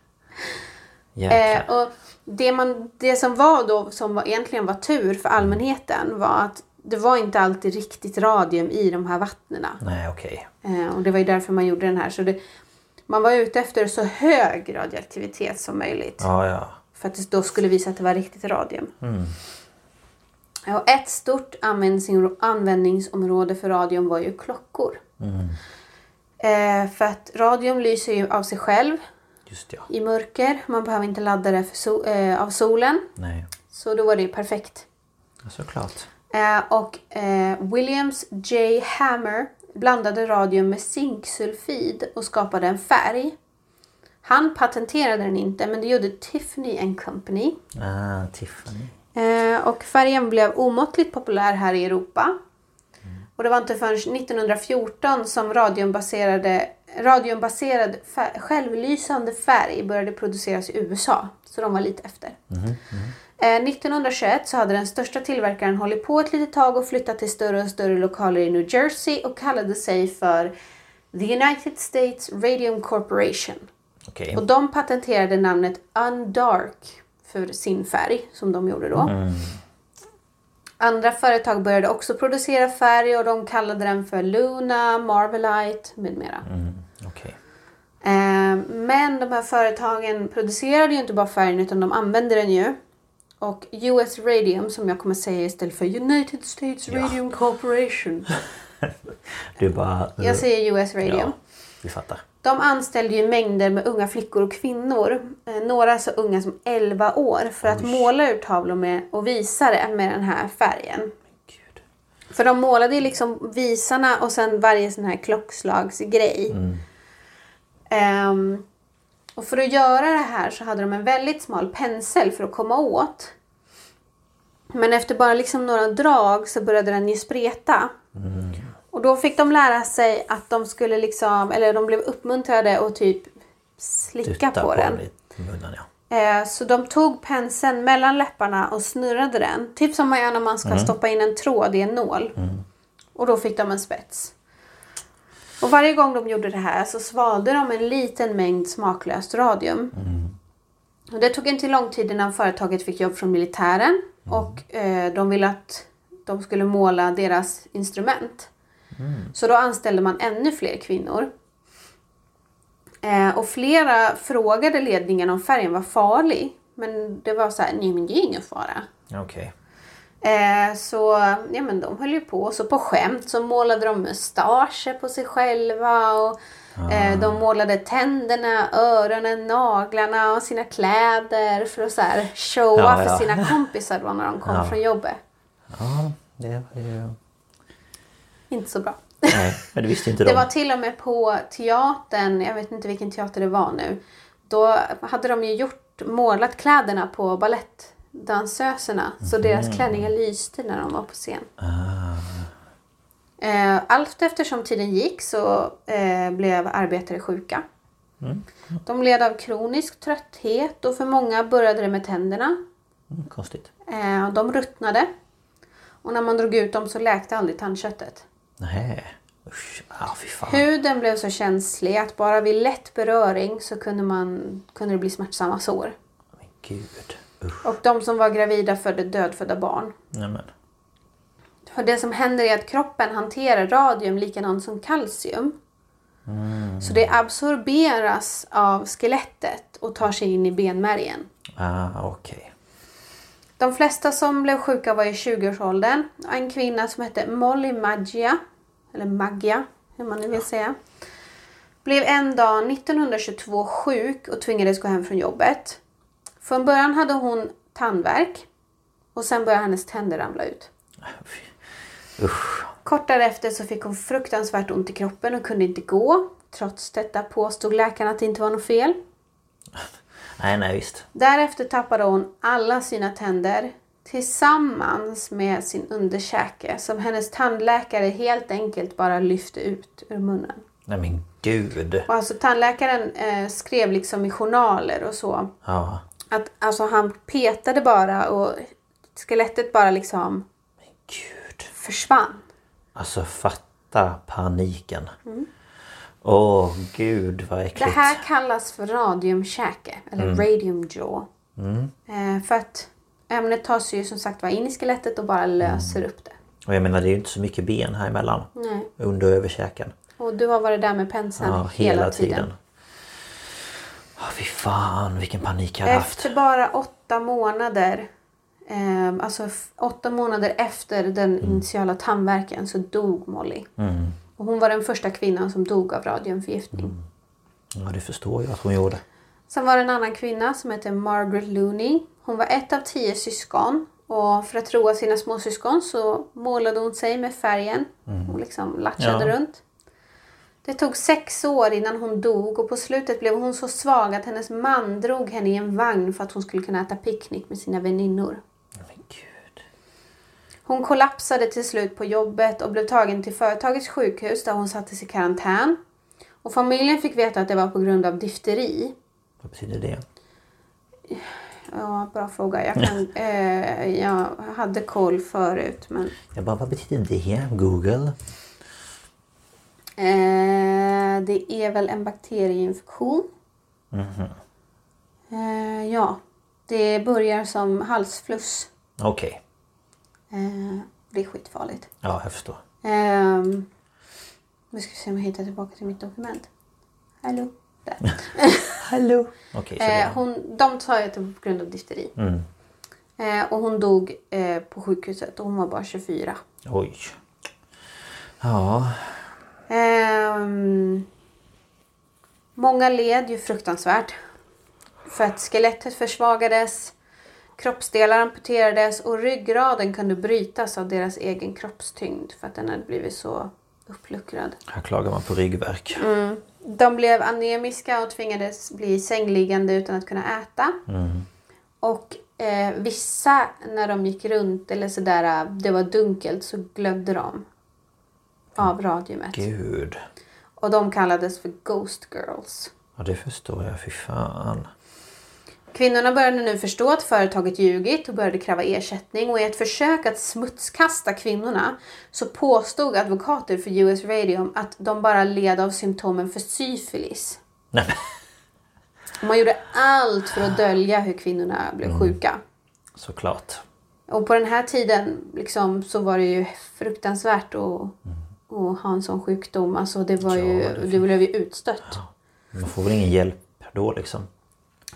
Eh, och det, man, det som var då, som var, egentligen var tur för allmänheten var att det var inte alltid riktigt radium i de här vattnena. Nej okej. Eh, och det var ju därför man gjorde den här. Så det, man var ute efter så hög radioaktivitet som möjligt. Ja ja. För att det då skulle visa att det var riktigt radium. Och ett stort användnings- användningsområde för radium var ju klockor. Eh, för att radium lyser ju av sig själv Just ja. i mörker. Man behöver inte ladda det so- eh, av solen. Nej. Så då var det ju perfekt. Ja, Såklart. Eh, och eh, Williams J. Hammer blandade radium med zinksulfid och skapade en färg. Han patenterade den inte men det gjorde Tiffany and Company. Ah, Tiffany. Eh, och färgen blev omåttligt populär här i Europa. Och det var inte förrän 1914 som radiumbaserade, radiumbaserad fär, självlysande färg började produceras i USA. Så de var lite efter. Eh, 1921 så hade den största tillverkaren hållit på ett litet tag och flyttat till större och större lokaler i New Jersey och kallade sig för The United States Radium Corporation. Okej. Och de patenterade namnet Undark för sin färg som de gjorde då. Andra företag började också producera färg och de kallade den för Luna, Marvelite med mera. Okej. Eh, men de här företagen producerade ju inte bara färgen utan de använde den ju. Och US Radium som jag kommer säga istället för United States Radium Corporation. Du bara... Jag säger US Radium. Ja, vi fattar. De anställde ju mängder med unga flickor och kvinnor. Eh, några så unga som 11 år för att måla ur tavlor med, och visa det med den här färgen. För de målade ju liksom visarna och sen varje sån här klockslagsgrej. Ehm, och för att göra det här så hade de en väldigt smal pensel för att komma åt. Men efter bara liksom några drag så började den ju spreta. Och då fick de lära sig att de skulle liksom, eller de blev uppmuntrade att typ slicka Dutta på, den. munnen ja. Eh, Så de tog penseln mellan läpparna och snurrade den. Typ som man gör när man ska stoppa in en tråd i en nål. Och då fick de en spets. Och varje gång de gjorde det här så svalde de en liten mängd smaklöst radium. Och det tog inte lång tid innan företaget fick jobb från militären. Och eh, de ville att de skulle måla deras instrument. Så då anställde man ännu fler kvinnor. Eh, och flera frågade ledningen om färgen var farlig. Men det var så här, nej men det är ingen fara. Okej. Eh, så ja, men de höll ju på. Så på skämt så målade de mustascher på sig själva. Och, eh, de målade tänderna, öronen, naglarna och sina kläder. För att så här, showa Ja, för ja. sina kompisar då när de kom Ja. från jobbet. Ja, det var ju... Inte så bra. Nej, men det visste inte de. Det var till och med på teatern, jag vet inte vilken teater det var nu. Då hade de ju gjort, målat kläderna på balettdansöserna. Så deras klänningar lyste när de var på scen. Eh, Allt eftersom tiden gick så eh, blev arbetare sjuka. De led av kronisk trötthet och för många började det med tänderna. Mm, konstigt. Eh, de ruttnade. Och när man drog ut dem så läkte aldrig tandköttet. Nej. Usch. Ah, fy fan. Huden blev så känslig att bara vid lätt beröring så kunde, man, kunde det bli smärtsamma sår. Men gud. Usch. Och de som var gravida födde dödfödda barn. Nej men. För det som händer är att kroppen hanterar radium likadant som kalcium. Så det absorberas av skelettet och tar sig in i benmärgen. Ah, okej. De flesta som blev sjuka var i 20-årsåldern. En kvinna som hette Molly Maggia, eller Maggia, hur man nu vill säga, blev en dag 1922 sjuk och tvingades gå hem från jobbet. Från början hade hon tandvärk och sen började hennes tänder ramla ut. Usch. Kort därefter så fick hon fruktansvärt ont i kroppen och kunde inte gå. Trots detta påstod läkaren att det inte var något fel. Nej, nej visst. Därefter tappade hon alla sina tänder tillsammans med sin underkäke som hennes tandläkare helt enkelt bara lyfte ut ur munnen. Nej men gud. Och alltså tandläkaren eh, skrev liksom i journaler och så Ja. Att alltså han petade bara och skelettet bara liksom Gud. försvann. Alltså fatta paniken. Åh gud vad Det äckligt. här kallas för radiumkäke eller radium jaw. Eh, för att ämnet tar sig ju som sagt var in i skelettet och bara löser upp det. Och jag menar det är ju inte så mycket ben här emellan. Nej. Under och över käken. Och du har varit där med penseln Ja, hela, tiden. Ja, fy fan vilken panik jag hade haft. Efter bara åtta månader, eh, alltså åtta månader efter den initiala tandvärken så dog Molly. Och hon var den första kvinnan som dog av radiumförgiftning. Ja, det förstår jag att hon gjorde. Sen var det en annan kvinna som hette Margaret Looney. Hon var ett av tio syskon. Och för att roa sina småsyskon så målade hon sig med färgen. Hon liksom latchade Ja. runt. Det tog sex år innan hon dog och på slutet blev hon så svag att hennes man drog henne i en vagn för att hon skulle kunna äta picknick med sina väninnor. Hon kollapsade till slut på jobbet och blev tagen till företagets sjukhus där hon sattes i karantän. Och familjen fick veta att det var på grund av difteri. Vad betyder det? Ja, bra fråga. Jag, kan, eh, jag hade koll förut men... Jag bara, vad betyder det? Google? Eh, det är väl en bakterieinfektion. Eh, ja, det börjar som halsfluss. Okej. Eh, det är skitfarligt. Ja, jag förstår. Nu ska vi se om jag hittar tillbaka till mitt dokument. Hallå? Där. Hallå? Så det Eh, hon, de sa ju att det var på grund av difteri. Mm. Eh, och hon dog eh, på sjukhuset och hon var bara 24. Oj. Ja. Ehm, många led ju fruktansvärt. För att skelettet försvagades, kroppsdelar amputerades och ryggraden kunde brytas av deras egen kroppstyngd för att den hade blivit så uppluckrad. Här klagar man på ryggvärk. De blev anemiska och tvingades bli sängliggande utan att kunna äta. Och eh, vissa när de gick runt eller sådär, det var dunkelt så glödde de av radiumet. Gud. Och de kallades för Ghost Girls. Ja, det förstår jag. Fy fan. Kvinnorna började nu förstå att företaget ljugit och började kräva ersättning och i ett försök att smutskasta kvinnorna så påstod advokater för US Radio att de bara led av symptomen för syfilis. Nej, man gjorde allt för att dölja hur kvinnorna blev sjuka. såklart. Och på den här tiden liksom, så var det ju fruktansvärt att, att ha en sån sjukdom. Alltså det var ju, Ja, det det blev ju utstött. Man får väl ingen hjälp då liksom.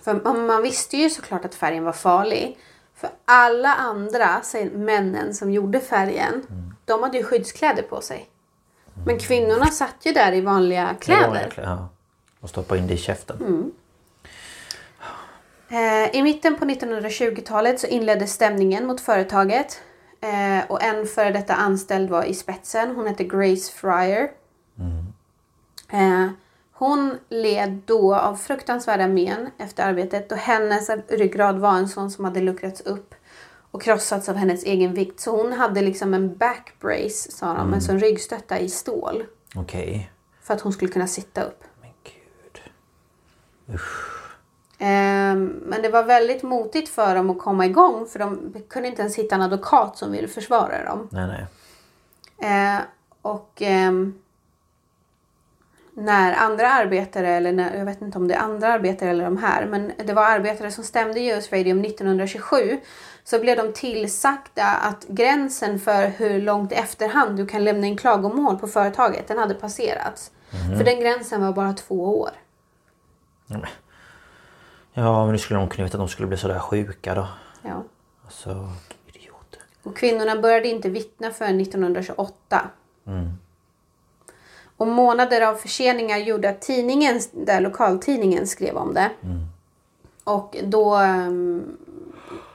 För man, visste ju såklart att färgen var farlig. För alla andra, säg männen som gjorde färgen, de hade ju skyddskläder på sig. Men kvinnorna satt ju där i vanliga kläder. egentligen, ja. Och stoppa in det i käften. Eh, I mitten på 1920-talet så inleddes stämningen mot företaget. Eh, och en före detta anställd var i spetsen. Hon hette Grace Fryer. Eh, hon led då av fruktansvärda men efter arbetet och hennes ryggrad var en sån som hade luckrats upp och krossats av hennes egen vikt. Så hon hade liksom en backbrace, sa de, en sån ryggstötta i stål. Okej. För att hon skulle kunna sitta upp. Men gud. Ehm, Men det var väldigt motigt för dem att komma igång för de kunde inte ens hitta en advokat som ville försvara dem. Nej, nej. Eh, och ehm, när andra arbetare, eller när, jag vet inte om det är andra arbetare eller de här, men det var arbetare som stämde US Radio 1927 så blev de tillsagda att gränsen för hur långt i efterhand du kan lämna in klagomål på företaget, den hade passerats. För den gränsen var bara två år. Ja, men nu skulle de kunna veta att de skulle bli sådär sjuka då. Ja. Alltså, idioter. Och kvinnorna började inte vittna förrän 1928. Och månader av förseningar gjorde att tidningen, där lokaltidningen skrev om det. Och då um,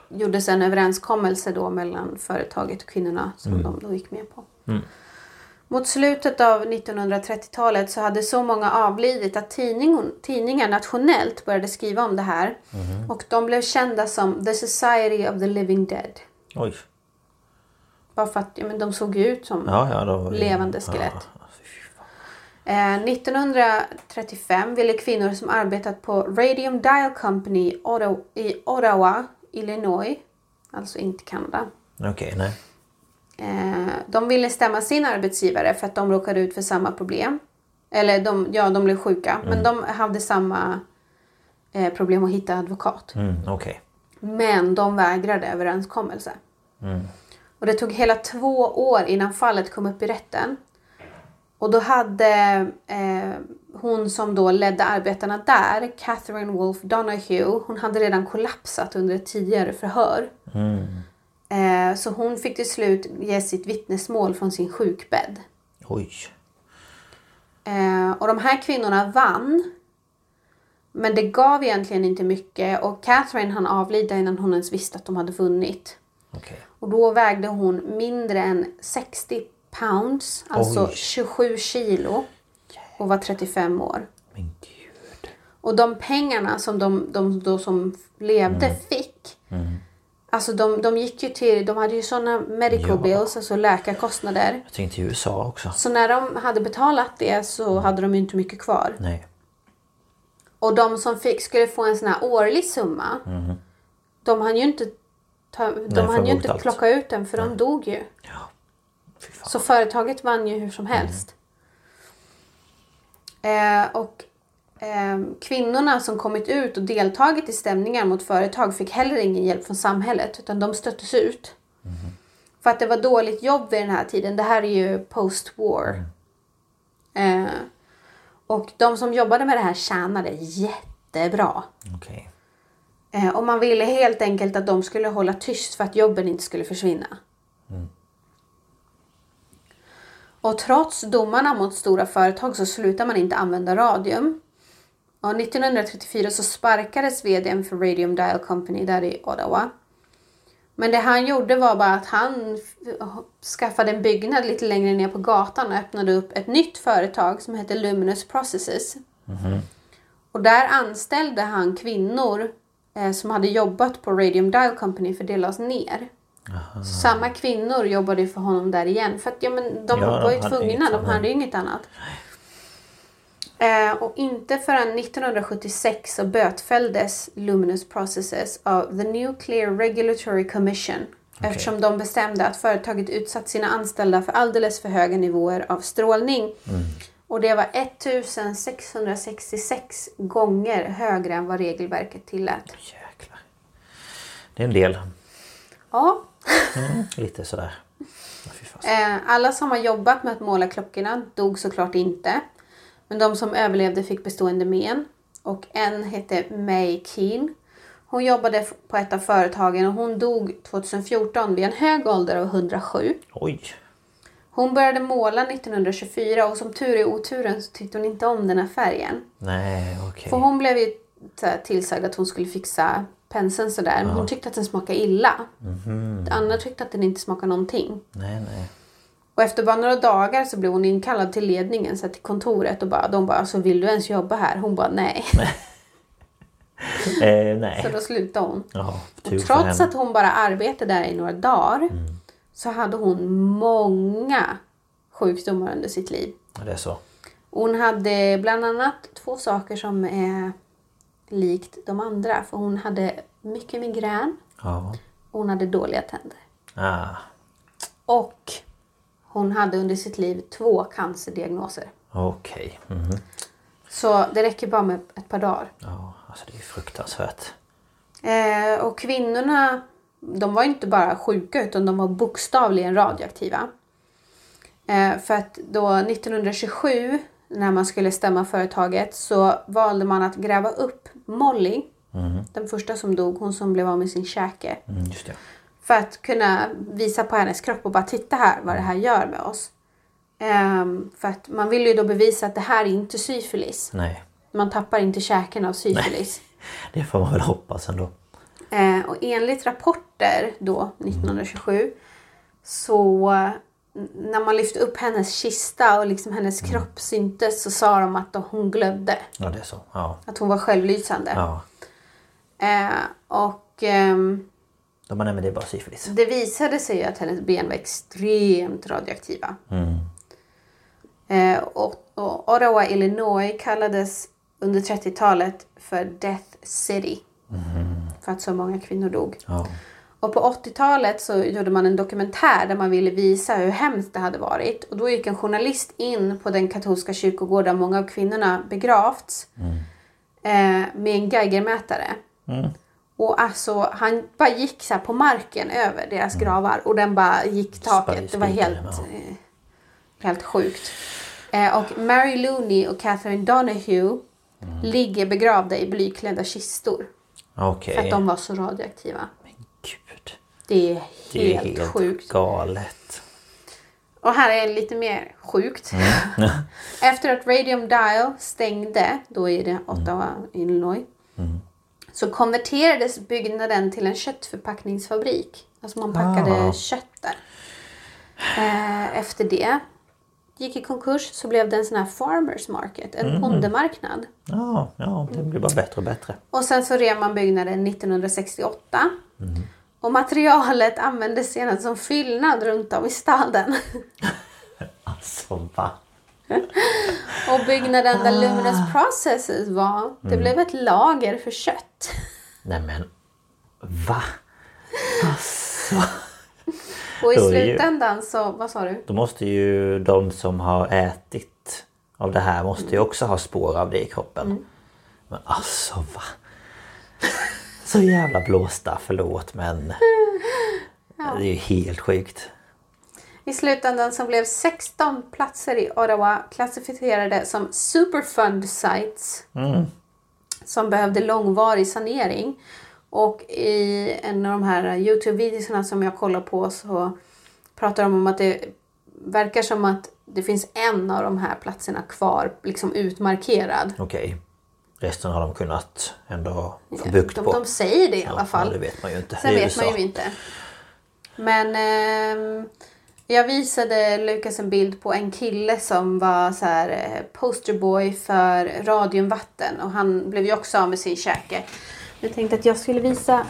gjordes en överenskommelse då mellan företaget och kvinnorna som de då gick med på. Mot slutet av 1930-talet så hade så många avlidit att tidning, tidningar nationellt började skriva om det här. Och de blev kända som The Society of the Living Dead. Oj. Bara för att ja, men de såg ut som Ja, ja, då... levande skelett. Ja, fy fan. Eh, 1935 ville kvinnor som arbetat på Radium Dial Company i Ottawa, Illinois, alltså inte Kanada. Okej, nej. Eh, de ville stämma sin arbetsgivare för att de råkade ut för samma problem. Eller de, ja, de blev sjuka, men de hade samma eh, problem att hitta advokat. Mm, Okej. Men de vägrade överenskommelse. Och det tog hela två år innan fallet kom upp i rätten. Och då hade eh, hon som då ledde arbetarna där, Catherine Wolf Donahue, hon hade redan kollapsat under ett tidigare förhör. Eh, så hon fick till slut ge sitt vittnesmål från sin sjukbädd. Oj. Eh, och de här kvinnorna vann. Men det gav egentligen inte mycket och Catherine han avlida innan hon ens visste att de hade vunnit. Okej. Och då vägde hon mindre än 60 pounds, alltså Oj. 27 kilo. Och var 35 år. Men gud. Och de pengarna som de, de som levde Mm. fick. Alltså de, de gick ju till, de hade ju sådana medical Ja. bills, alltså läkarkostnader. Jag tänkte i USA också. Så när de hade betalat det så hade de ju inte mycket kvar. Nej. Och de som fick skulle få en sån här årlig summa. De hann ju inte, ta, de få hann ju inte allt. plocka ut den för de dog ju. Ja. Så företaget vann ju hur som helst. Eh, och kvinnorna som kommit ut och deltagit i stämningar mot företag fick heller ingen hjälp från samhället utan de stöttes ut. För att det var dåligt jobb vid den här tiden. Det här är ju post-war. Eh, och de som jobbade med det här tjänade jättebra. Okej. Eh, och man ville helt enkelt att de skulle hålla tyst för att jobben inte skulle försvinna. Och trots domarna mot stora företag så slutar man inte använda radium. Och 1934 så sparkades vdn för Radium Dial Company där i Ottawa. Men det han gjorde var bara att han skaffade en byggnad lite längre ner på gatan och öppnade upp ett nytt företag som heter Luminous Processes. Och där anställde han kvinnor eh, som hade jobbat på Radium Dial Company för det lades ner. Så samma kvinnor jobbade för honom där igen. För att ja, men de Ja, var ju tvungna, de hade ju inget annat. Eh, och inte förrän 1976 så bötfälldes Luminous Processes av The Nuclear Regulatory Commission. Eftersom de bestämde att företaget utsatt sina anställda för alldeles för höga nivåer av strålning. Och det var 1666 gånger högre än vad regelverket tillät. Jäklar. Det är en del. Ja, Mm, lite sådär. Eh, Alla som har jobbat med att måla klockorna dog såklart inte. Men de som överlevde fick bestående men. Och en hette May Keen. Hon jobbade på ett av företagen och hon dog 2014 vid en hög ålder av 107. Oj. Hon började måla 1924 och som tur i oturen så tyckte hon inte om den här färgen. Nej, okej. För hon blev ju tillsagd att hon skulle fixa penseln sådär. Men hon tyckte att den smakade illa. Anna tyckte att den inte smakade någonting. Nej, nej. Och efter bara några dagar så blev hon inkallad till ledningen, så till kontoret och bara, de bara, så vill du ens jobba här? Hon bara, nej. Eh, nej. Så då slutade hon. Tur Och trots att hon bara arbetade där i några dagar så hade hon många sjukdomar under sitt liv. Det är så. Hon hade bland annat två saker som är likt de andra. För hon hade mycket migrän Ja. och hon hade dåliga tänder. Ah, Och hon hade under sitt liv två cancerdiagnoser. okej. Mhm. Så det räcker bara med ett par dagar. Ja, alltså det är fruktansvärt. Eh, och kvinnorna, de var inte bara sjuka utan de var bokstavligen radioaktiva. Eh, för att då 1927 när man skulle stämma företaget så valde man att gräva upp Molly. Den första som dog, hon som blev av med sin käke. Mm. För att kunna visa på hennes kropp och bara titta här vad det här gör med oss. Ehm, för att man vill ju då bevisa att det här är inte syfilis. Nej. Man tappar inte käken av syfilis. Det får man väl hoppas ändå. Eh, och enligt rapporter då 1927 så eh, när man lyfte upp hennes kista och liksom hennes kropp syntes så sa de att hon glödde. Ja, det är så. Ja. Att hon var självlysande. ja. Eh, och De bara, nej men det är bara syfilis. det visade sig ju att hennes ben var extremt radioaktiva. Eh, och, och Ottawa, Illinois kallades under 30-talet för Death City. För att så många kvinnor dog. Ja. Och på 80-talet så gjorde man en dokumentär där man ville visa hur hemskt det hade varit. Och då gick en journalist in på den katolska kyrkogård där många av kvinnorna begravts. Eh, med en geigermätare. Och alltså han bara gick så på marken över deras gravar och den bara gick taket. Det var helt, eh, helt sjukt. Eh, och Mary Looney och Catherine Donahue ligger begravda i blyklädda kistor. Okej. För att de var så radioaktiva. Gud. Det är Det är helt, helt sjukt. galet. Och här är lite mer sjukt. Efter att Radium Dial stängde, då i det Ottawa, Illinois, så konverterades byggnaden till en köttförpackningsfabrik. Alltså man packade Ah. kött där. Eh, efter det gick i konkurs så blev det en sån här farmers market, en bondemarknad. Ja, ja, det blir bara bättre och bättre. Och sen så rev man byggnaden 1968. Och materialet användes sedan som fyllnad runt om i staden. Alltså va? Och byggnaden där Luminous Processes var, det blev ett lager för kött. Nej men va? Alltså. Och i slutändan så, vad sa du? Då måste ju de som har ätit av det här måste ju också ha spår av det i kroppen. Men alltså va? Så jävla blåsta, förlåt men... Det är ju helt sjukt. I slutändan så blev 16 platser i Ottawa klassificerade som Superfund sites. Som behövde långvarig sanering. Och i en av de här Youtube-videorna som jag kollar på så pratar de om att det verkar som att det finns en av de här platserna kvar, liksom utmarkerad. Okej. Resten har de kunnat ändå få bukt De, på. de säger det i alla Ja, fall. Ja, det vet man ju inte. Sen vet man ju inte. Men ehm, jag visade Lukas en bild på en kille som var så här eh, posterboy för Radiumvatten och han blev ju också av med sin käke. Jag tänkte att jag skulle visa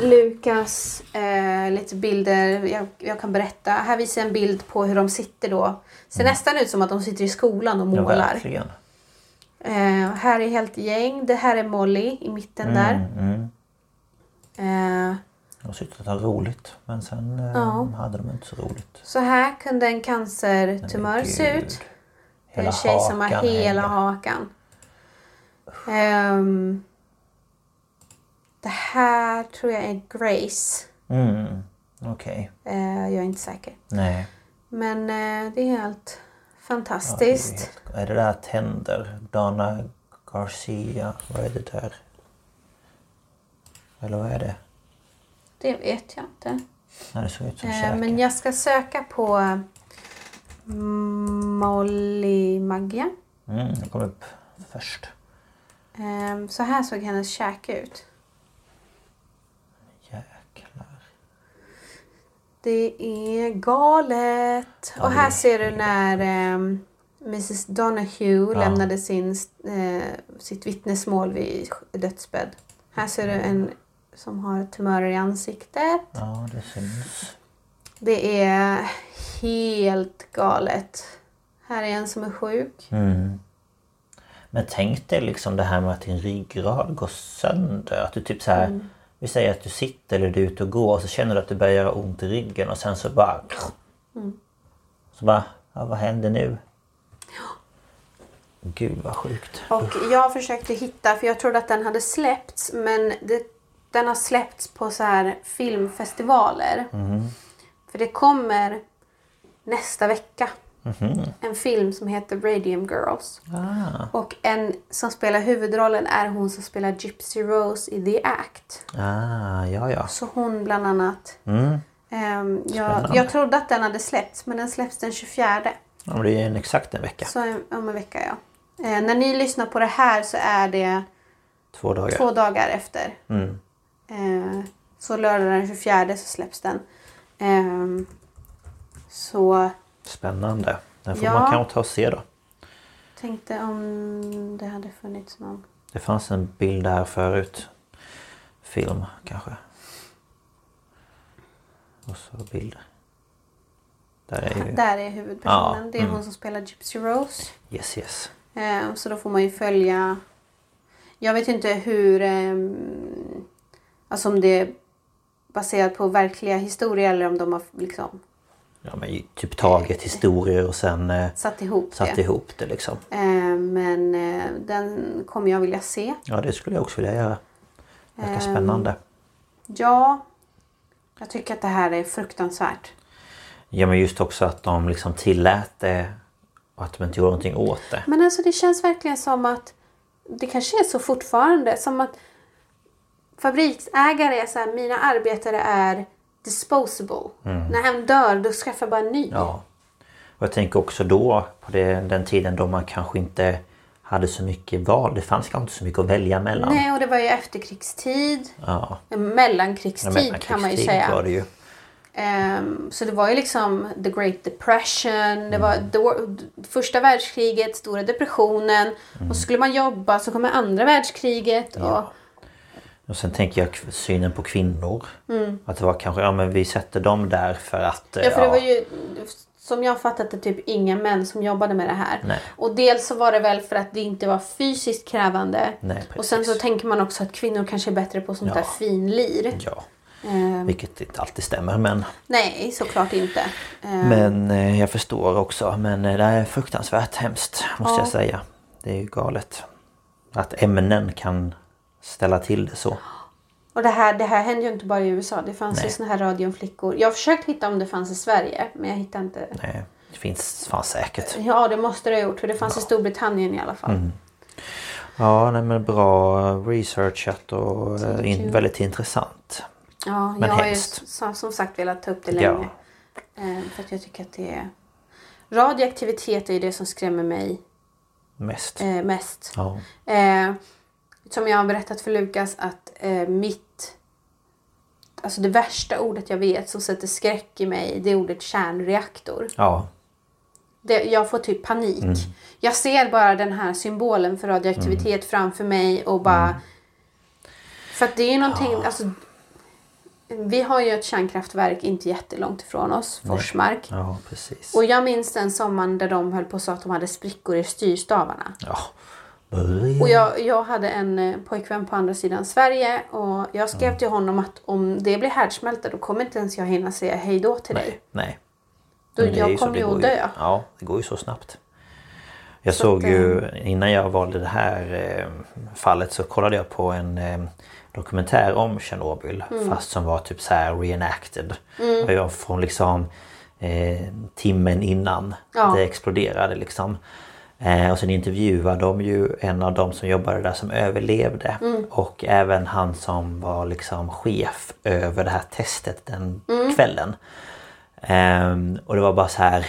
Lukas eh, lite bilder. Jag, jag kan berätta. Här visar jag en bild på hur de sitter då. Ser nästan ut som att de sitter i skolan och Mm. Ja, målar. verkligen. Eh, här är helt gäng. Det här är Molly i mitten där. Mm. Eh, De har suttit och haft roligt. Men sen eh, Ja. hade de inte så roligt. Så här kunde en cancertumör se ut. Hela en tjej som har hela hänger. hakan. Ehm, det här tror jag är Grace. Mm. Okej. Eh, jag är inte säker. Nej. Men eh, det är helt Ja, fantastiskt. det är, helt- är det där tänder? Dana Garcia? Vad är det där? Eller vad är det? Det... vet jag inte. Nej, det såg ut som Eh, men jag ska söka på mm, Molly Maggia. Mm, det kom upp först. Ehm, så här såg hennes käke ut. Jäklar. Det är galet. Ja, och här är ser du när ehm, Mrs Donahue lämnade sin, eh, sitt vittnesmål vid dödsbädd. Här ser du en som har tumörer i ansiktet. Ja, det syns. Det är helt galet. Här är en som är sjuk. Mm. Men tänk dig liksom det här med att din ryggrad går sönder. Att du typ så här, Mm. Vi säger att du sitter eller du är ute och går och så känner du att det börjar göra ont i ryggen och sen så bara... Mm. Så bara, ja, vad händer nu? Gud vad sjukt. Och jag försökte hitta, för jag trodde att den hade släppts, men det, den har släppts på så här filmfestivaler. För det kommer nästa vecka En film som heter Radium Girls. Ah, Och en som spelar huvudrollen är hon som spelar Gypsy Rose i The Act. ah, ja, ja. Så hon bland annat. Mm. Ehm, jag, jag trodde att den hade släppts men den släpps den 24. ja men det är en exakt en vecka. Så en- om en vecka ja. Eh, när ni lyssnar på det här så är det Två dagar. två dagar efter. Mm. Eh, så lördag den 24 så släpps den. Ehm, så Spännande. Den får Ja. man kanske ta och se då. tänkte om det hade funnits någon. Det fanns en bild där förut. Film kanske. Och så bilder. Där är ju... Där är huvudpersonen. Ja, Det är mm. hon som spelar Gypsy Rose. Yes yes. Eh, så då får man ju följa. Jag vet inte hur. ehm, alltså om det är baserat på verkliga historier eller om de har liksom Ja men typ taget historier och sen eh, satt ihop satt det. ihop det liksom. Eh, men eh, den kommer jag vilja se. Ja det skulle jag också vilja göra. Verkar Ehm. spännande. Ja. Jag tycker att det här är fruktansvärt. Ja men just också att de liksom tillät det och att de inte gjorde någonting åt det. Men alltså det känns verkligen som att det kanske är så fortfarande. Som att fabriksägare är så här, mina arbetare är disposable. När en dör då skaffar jag bara en ny. Mm. Ja. Och jag tänker också då på det, den tiden då man kanske inte hade så mycket val. Det fanns kanske inte så mycket att välja mellan. Nej, och det var ju efterkrigstid. Ja. Mellankrigstid Ja, kan man ju mellankrigstid säga. var det ju. Ehm, så det var ju liksom the great depression, det var Mm. då, första världskriget, stora depressionen. Mm. Och så skulle man jobba så kommer andra världskriget. Och, Och sen tänker jag synen på kvinnor. Att det var kanske, ja men vi sätter dem där för att... Ja, för det var ju som jag fattat det typ inga män som jobbade med det här. Nej. Och dels så var det väl för att det inte var fysiskt krävande. Nej, och sen så tänker man också att kvinnor kanske är bättre på sånt Ja. där finlir. Ja, Ehm, vilket inte alltid stämmer men... nej, såklart inte. Ehm, Men eh, jag förstår också. Men eh, det är fruktansvärt hemskt måste Ja. jag säga. Det är ju galet. Att ämnen kan ställa till det så. Och det här, det här hände ju inte bara i USA. Det fanns ju Nej. såna här radioflickor. Jag har försökt hitta om det fanns i Sverige. Men jag hittade inte. Nej, det finns fan säkert. Ja, det måste det ha gjort. För det fanns i Storbritannien i alla fall. Mm. Ja, nej, men bra researchat och eh, in, väldigt intressant. Ja, Men jag har ju hemskt. som, sagt velat ta upp det Ja. länge. Ehm, för att jag tycker att det är... Radioaktivitet är ju det som skrämmer mig Mest. eh, mest. Ja. Som jag har berättat för Lukas att eh, mitt... Alltså det värsta ordet jag vet som sätter skräck i mig det är ordet kärnreaktor. ja. Det, jag får typ panik. Mm. Jag ser bara den här symbolen för radioaktivitet framför mig och bara... Mm. För att det är ju någonting... Alltså, vi har ju ett kärnkraftverk inte jättelångt ifrån oss, Forsmark. Ja, precis. Och jag minns den sommaren där de höll på och sa att de hade sprickor i styrstavarna. Ja. Och jag, jag hade en eh, pojkvän på andra sidan Sverige och jag skrev till honom att om det blir härdsmälta då kommer inte ens jag hinna säga hej då till dig. Nej, nej. Då, jag kommer ju att dö. Ja, det går ju så snabbt. Jag Så såg att, ju innan jag valde det här eh, fallet så kollade jag på en eh, dokumentär om Tjernobyl Mm. fast som var typ så här reenacted. Och jag från liksom eh, timmen innan Ja. det exploderade liksom. Eh, och sen intervjuade de ju en av de som jobbade där som överlevde. Mm. Och även han som var liksom chef över det här testet den Mm. kvällen. Ehm, och det var bara så här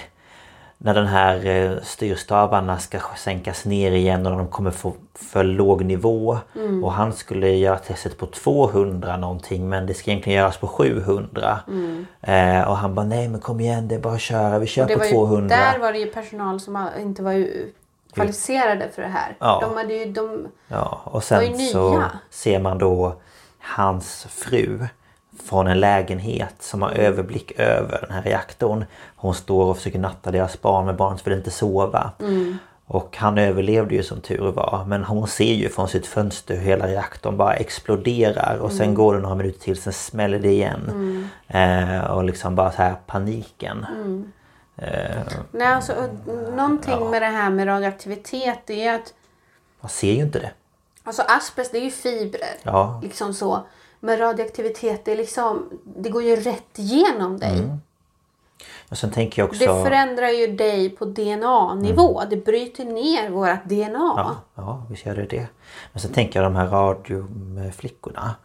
när den här eh, styrstavarna ska sänkas ner igen och de kommer få för låg nivå. Mm. Och han skulle göra testet på 200 någonting men det ska egentligen göras på 700. Eh, och han bara nej men kom igen det är bara att köra, vi kör Mm. På ju, 200. där var det ju personal som inte var ju kvalificerade för det här. Ja. De hade ju, de, Ja, och var ju sen nya. så ser man då hans fru från en lägenhet som har överblick över den här reaktorn. Hon står och försöker natta deras barn men barnet vill inte sova. Och han överlevde ju som tur var. Men hon ser ju från sitt fönster hur hela reaktorn bara exploderar. Och sen går det några minuter till, sen smäller det igen. Eh, och liksom bara så här paniken. Eh, nej, alltså, någonting med det här med radioaktivitet det är att man ser ju inte det. Alltså asbest det är ju fibrer. Ja. Liksom så. Men radioaktivitet det är liksom Det går ju rätt igenom dig. Och sen tänker jag också... Det förändrar ju dig på DNA-nivå. Det bryter ner vårt DNA. Mm. Ja, ja, visst gör det det. Men sen tänker jag de här radioflickorna.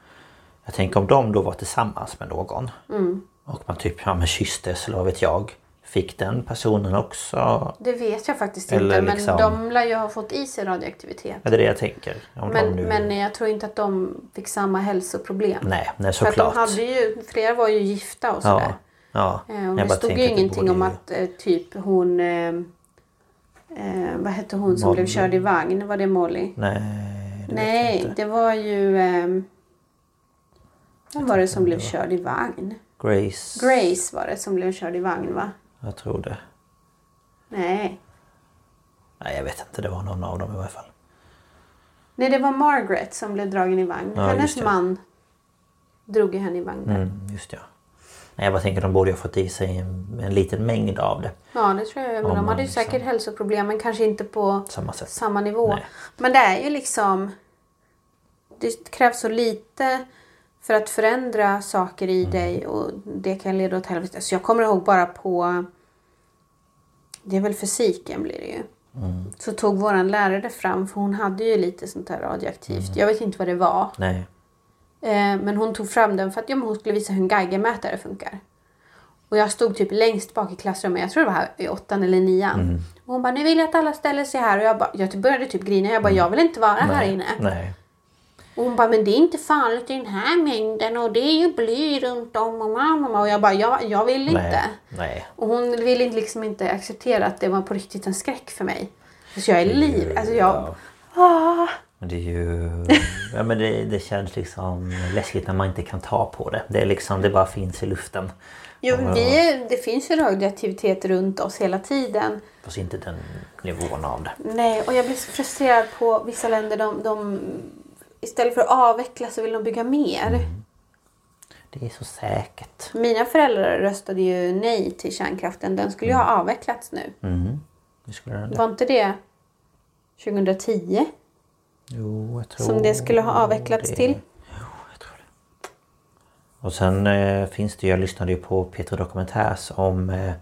Jag tänker om de då var tillsammans med någon. Mm. Och man typ ja, men kysstes eller vad vet jag. Fick den personen också... Det vet jag faktiskt Eller inte. Men liksom- de lär ju ha fått i sig radioaktivitet. Ja, det är det jag tänker. Men, nu... men jag tror inte att de fick samma hälsoproblem. Nej, nej För att de såklart. hade ju, flera var ju gifta och sådär. Ja, ja. Eh, och det stod ju ingenting om ju- att eh, typ hon... Eh, eh, vad hette hon som Molly. blev körd i vagn? Var det Molly? Nej, det Nej, det var ju... Eh, vem var det som blev körd i vagn? Grace. Grace var det som blev körd i vagn va? Jag tror det. Nej. Nej, jag vet inte. Det var någon av dem i varje fall. Nej, det var Margaret som blev dragen i vagn. Ja, Hennes man drog ju henne i vagn. Mm, just ja. Nej, jag bara tänker de borde ha fått i sig en, en liten mängd av det. Ja, det tror jag. Men de hade ju liksom- säkert hälsoproblem, men kanske inte på Samma samma nivå. Nej. Men det är ju liksom... Det krävs så lite för att förändra saker i Mm. dig och det kan leda åt helvete. Så jag kommer ihåg bara på... Det är väl fysiken blir det ju. Mm. Så tog våran lärare fram, för hon hade ju lite sånt här radioaktivt. Mm. Jag vet inte vad det var. Nej. Eh, men hon tog fram den för att ja, hon skulle visa hur en geigermätare funkar. Och jag stod typ längst bak i klassrummet, jag tror det var här i åttan eller nian. Mm. Och hon bara, nu vill jag att alla ställer sig här. Och jag, bara, jag började typ grina, jag bara, jag vill inte vara här Mm. Nej. inne. Nej. Och hon bara, men det är inte farligt i den här mängden och det är ju bly runt om och mamma. Och jag bara, jag, jag vill inte. Nej. Och hon ville liksom inte acceptera att det var på riktigt en skräck för mig. Så jag är liv. Alltså jag... Ah. Men det är ju... Ja men det, det känns liksom läskigt när man inte kan ta på det. Det är liksom, det bara finns i luften. Jo, vi det finns ju radioaktivitet runt oss hela tiden. Fast inte den nivån av det. Nej, och jag blir så frustrerad på vissa länder. De, de, istället för att avveckla så vill de bygga mer. Det är så säkert. Mina föräldrar röstade ju nej till kärnkraften. Den skulle ju ha avvecklats nu. Mm. Det skulle den. Var inte det 2010 Jo, jag tror som det skulle ha avvecklats det. till? Jo, jag tror det. Och sen eh, finns det ju, jag lyssnade ju på Peter Dokumentärs om eh,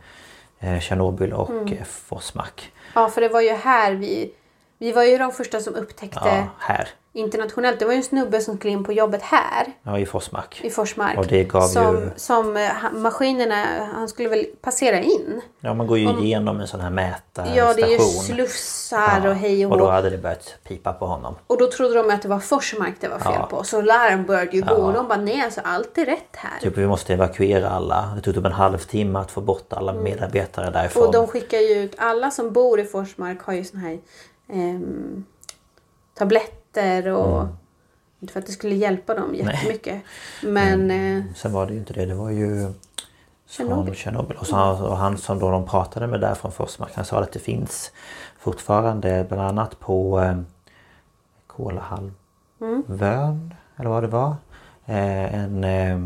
eh, Tjernobyl och Mm. Forsmark. Ja, för det var ju här vi... Vi var ju de första som upptäckte Ja, här. internationellt. Det var ju en snubbe som skulle in på jobbet här Ja, i Forsmark. i Forsmark. Och det gav som, ju- som eh, maskinerna, han skulle väl passera in. Ja, man går ju igenom en sån här mätarstation. Ja, det är ju slussar och hej och Och då hade det börjat pipa på honom. Och då trodde de att det var Forsmark det var fel Ja. på. Så larm började ju gå. Ja. Och de bara nej, alltså allt är rätt här. Typ vi måste evakuera alla. Det tog typ en halvtimme att få bort alla medarbetare därifrån. Mm. Och de skickar ju ut, alla som bor i Forsmark har ju såna här ehm, tabletter och inte för att det skulle hjälpa dem jättemycket. Men eh, Sen var det ju inte det. Det var ju Tjernobyl. Och, han- och han som då de pratade med där från Forsmark. Han sa att det finns fortfarande bland annat på eh, Kolahalvön. Eller vad det var. Eh, en, eh,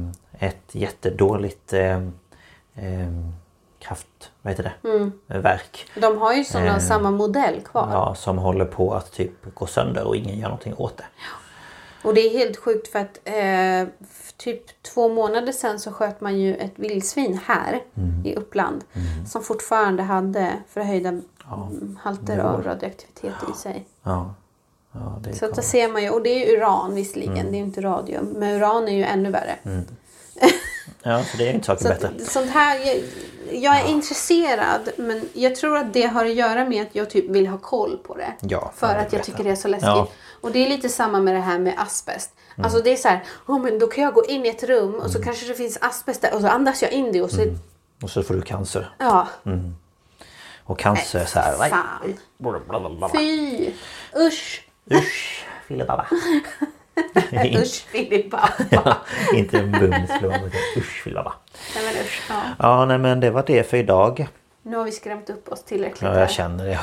ett jättedåligt eh, eh, kraft... Vad heter det? Verk. de har ju såna Eh, samma modell kvar. Ja, som håller på att typ gå sönder och ingen gör någonting åt det. Och det är helt sjukt för att eh, typ två månader sedan så sköt man ju ett vildsvin här Mm. i Uppland. Som fortfarande hade förhöjda mm, halter av radioaktivitet i sig. Ja. ja Så att där ser man ju, och det är uran visserligen, Mm. det är inte radium. Men uran är ju ännu värre. Ja, så det är inte saker Så bättre. sånt här, jag, är intresserad men jag tror att det har att göra med att jag typ vill ha koll på det. Ja, för ja, att jag berätta. tycker det är så läskigt. Ja. Och det är lite samma med det här med asbest. Alltså det är så här, oh, men då kan jag gå in i ett rum och så kanske det finns asbest där och så andas jag in det och så... Och så får du cancer. Ja, Och cancer är så här... nej. fan. Blablabla. Fy! Usch! Usch, filibabba. Usch Filippa! inte en bums filibabba. utan Usch, filibabba. Nej men usch. Ja. Ja, nej men det var det för idag. Nu har vi skrämt upp oss tillräckligt Ja, här. jag känner det.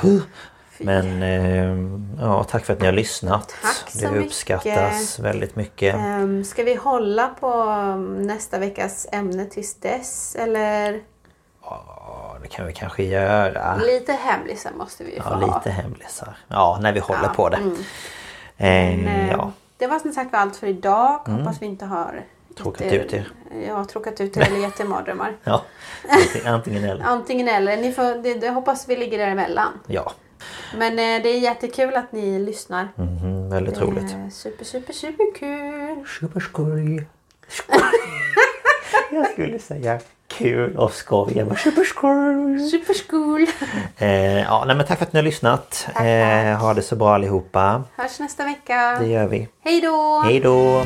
Men eh, ja, tack för att ni har lyssnat. Tack så det uppskattas väldigt mycket. Ehm, ska vi hålla på um, nästa veckas ämne tills dess? Eller Ja, det kan vi kanske göra. lite hemlisar måste vi ju få Ja, ha. lite hemlisar. Ja, när vi håller Ja, på det. mm. Eh, Men, ja. Det var som sagt allt för idag. Mm. Hoppas vi inte har Tråkat ut er. Jag har tråkat ut er eller gett er mardrömmar. Ja, antingen, eller. Antingen eller. Ni får, det, det hoppas vi ligger däremellan. Ja, Men eh, det är jättekul att ni lyssnar. mhm, väldigt roligt. Eh, super, super, super kul. Superskoj. Skoj. Jag skulle säga kul och skoj. Jag bara superskoj. Superskol. Eh, ja, nej, men tack för att ni har lyssnat. Eh, ha det så bra allihopa. Hörs nästa vecka. Det gör vi. Hej då! Hej då!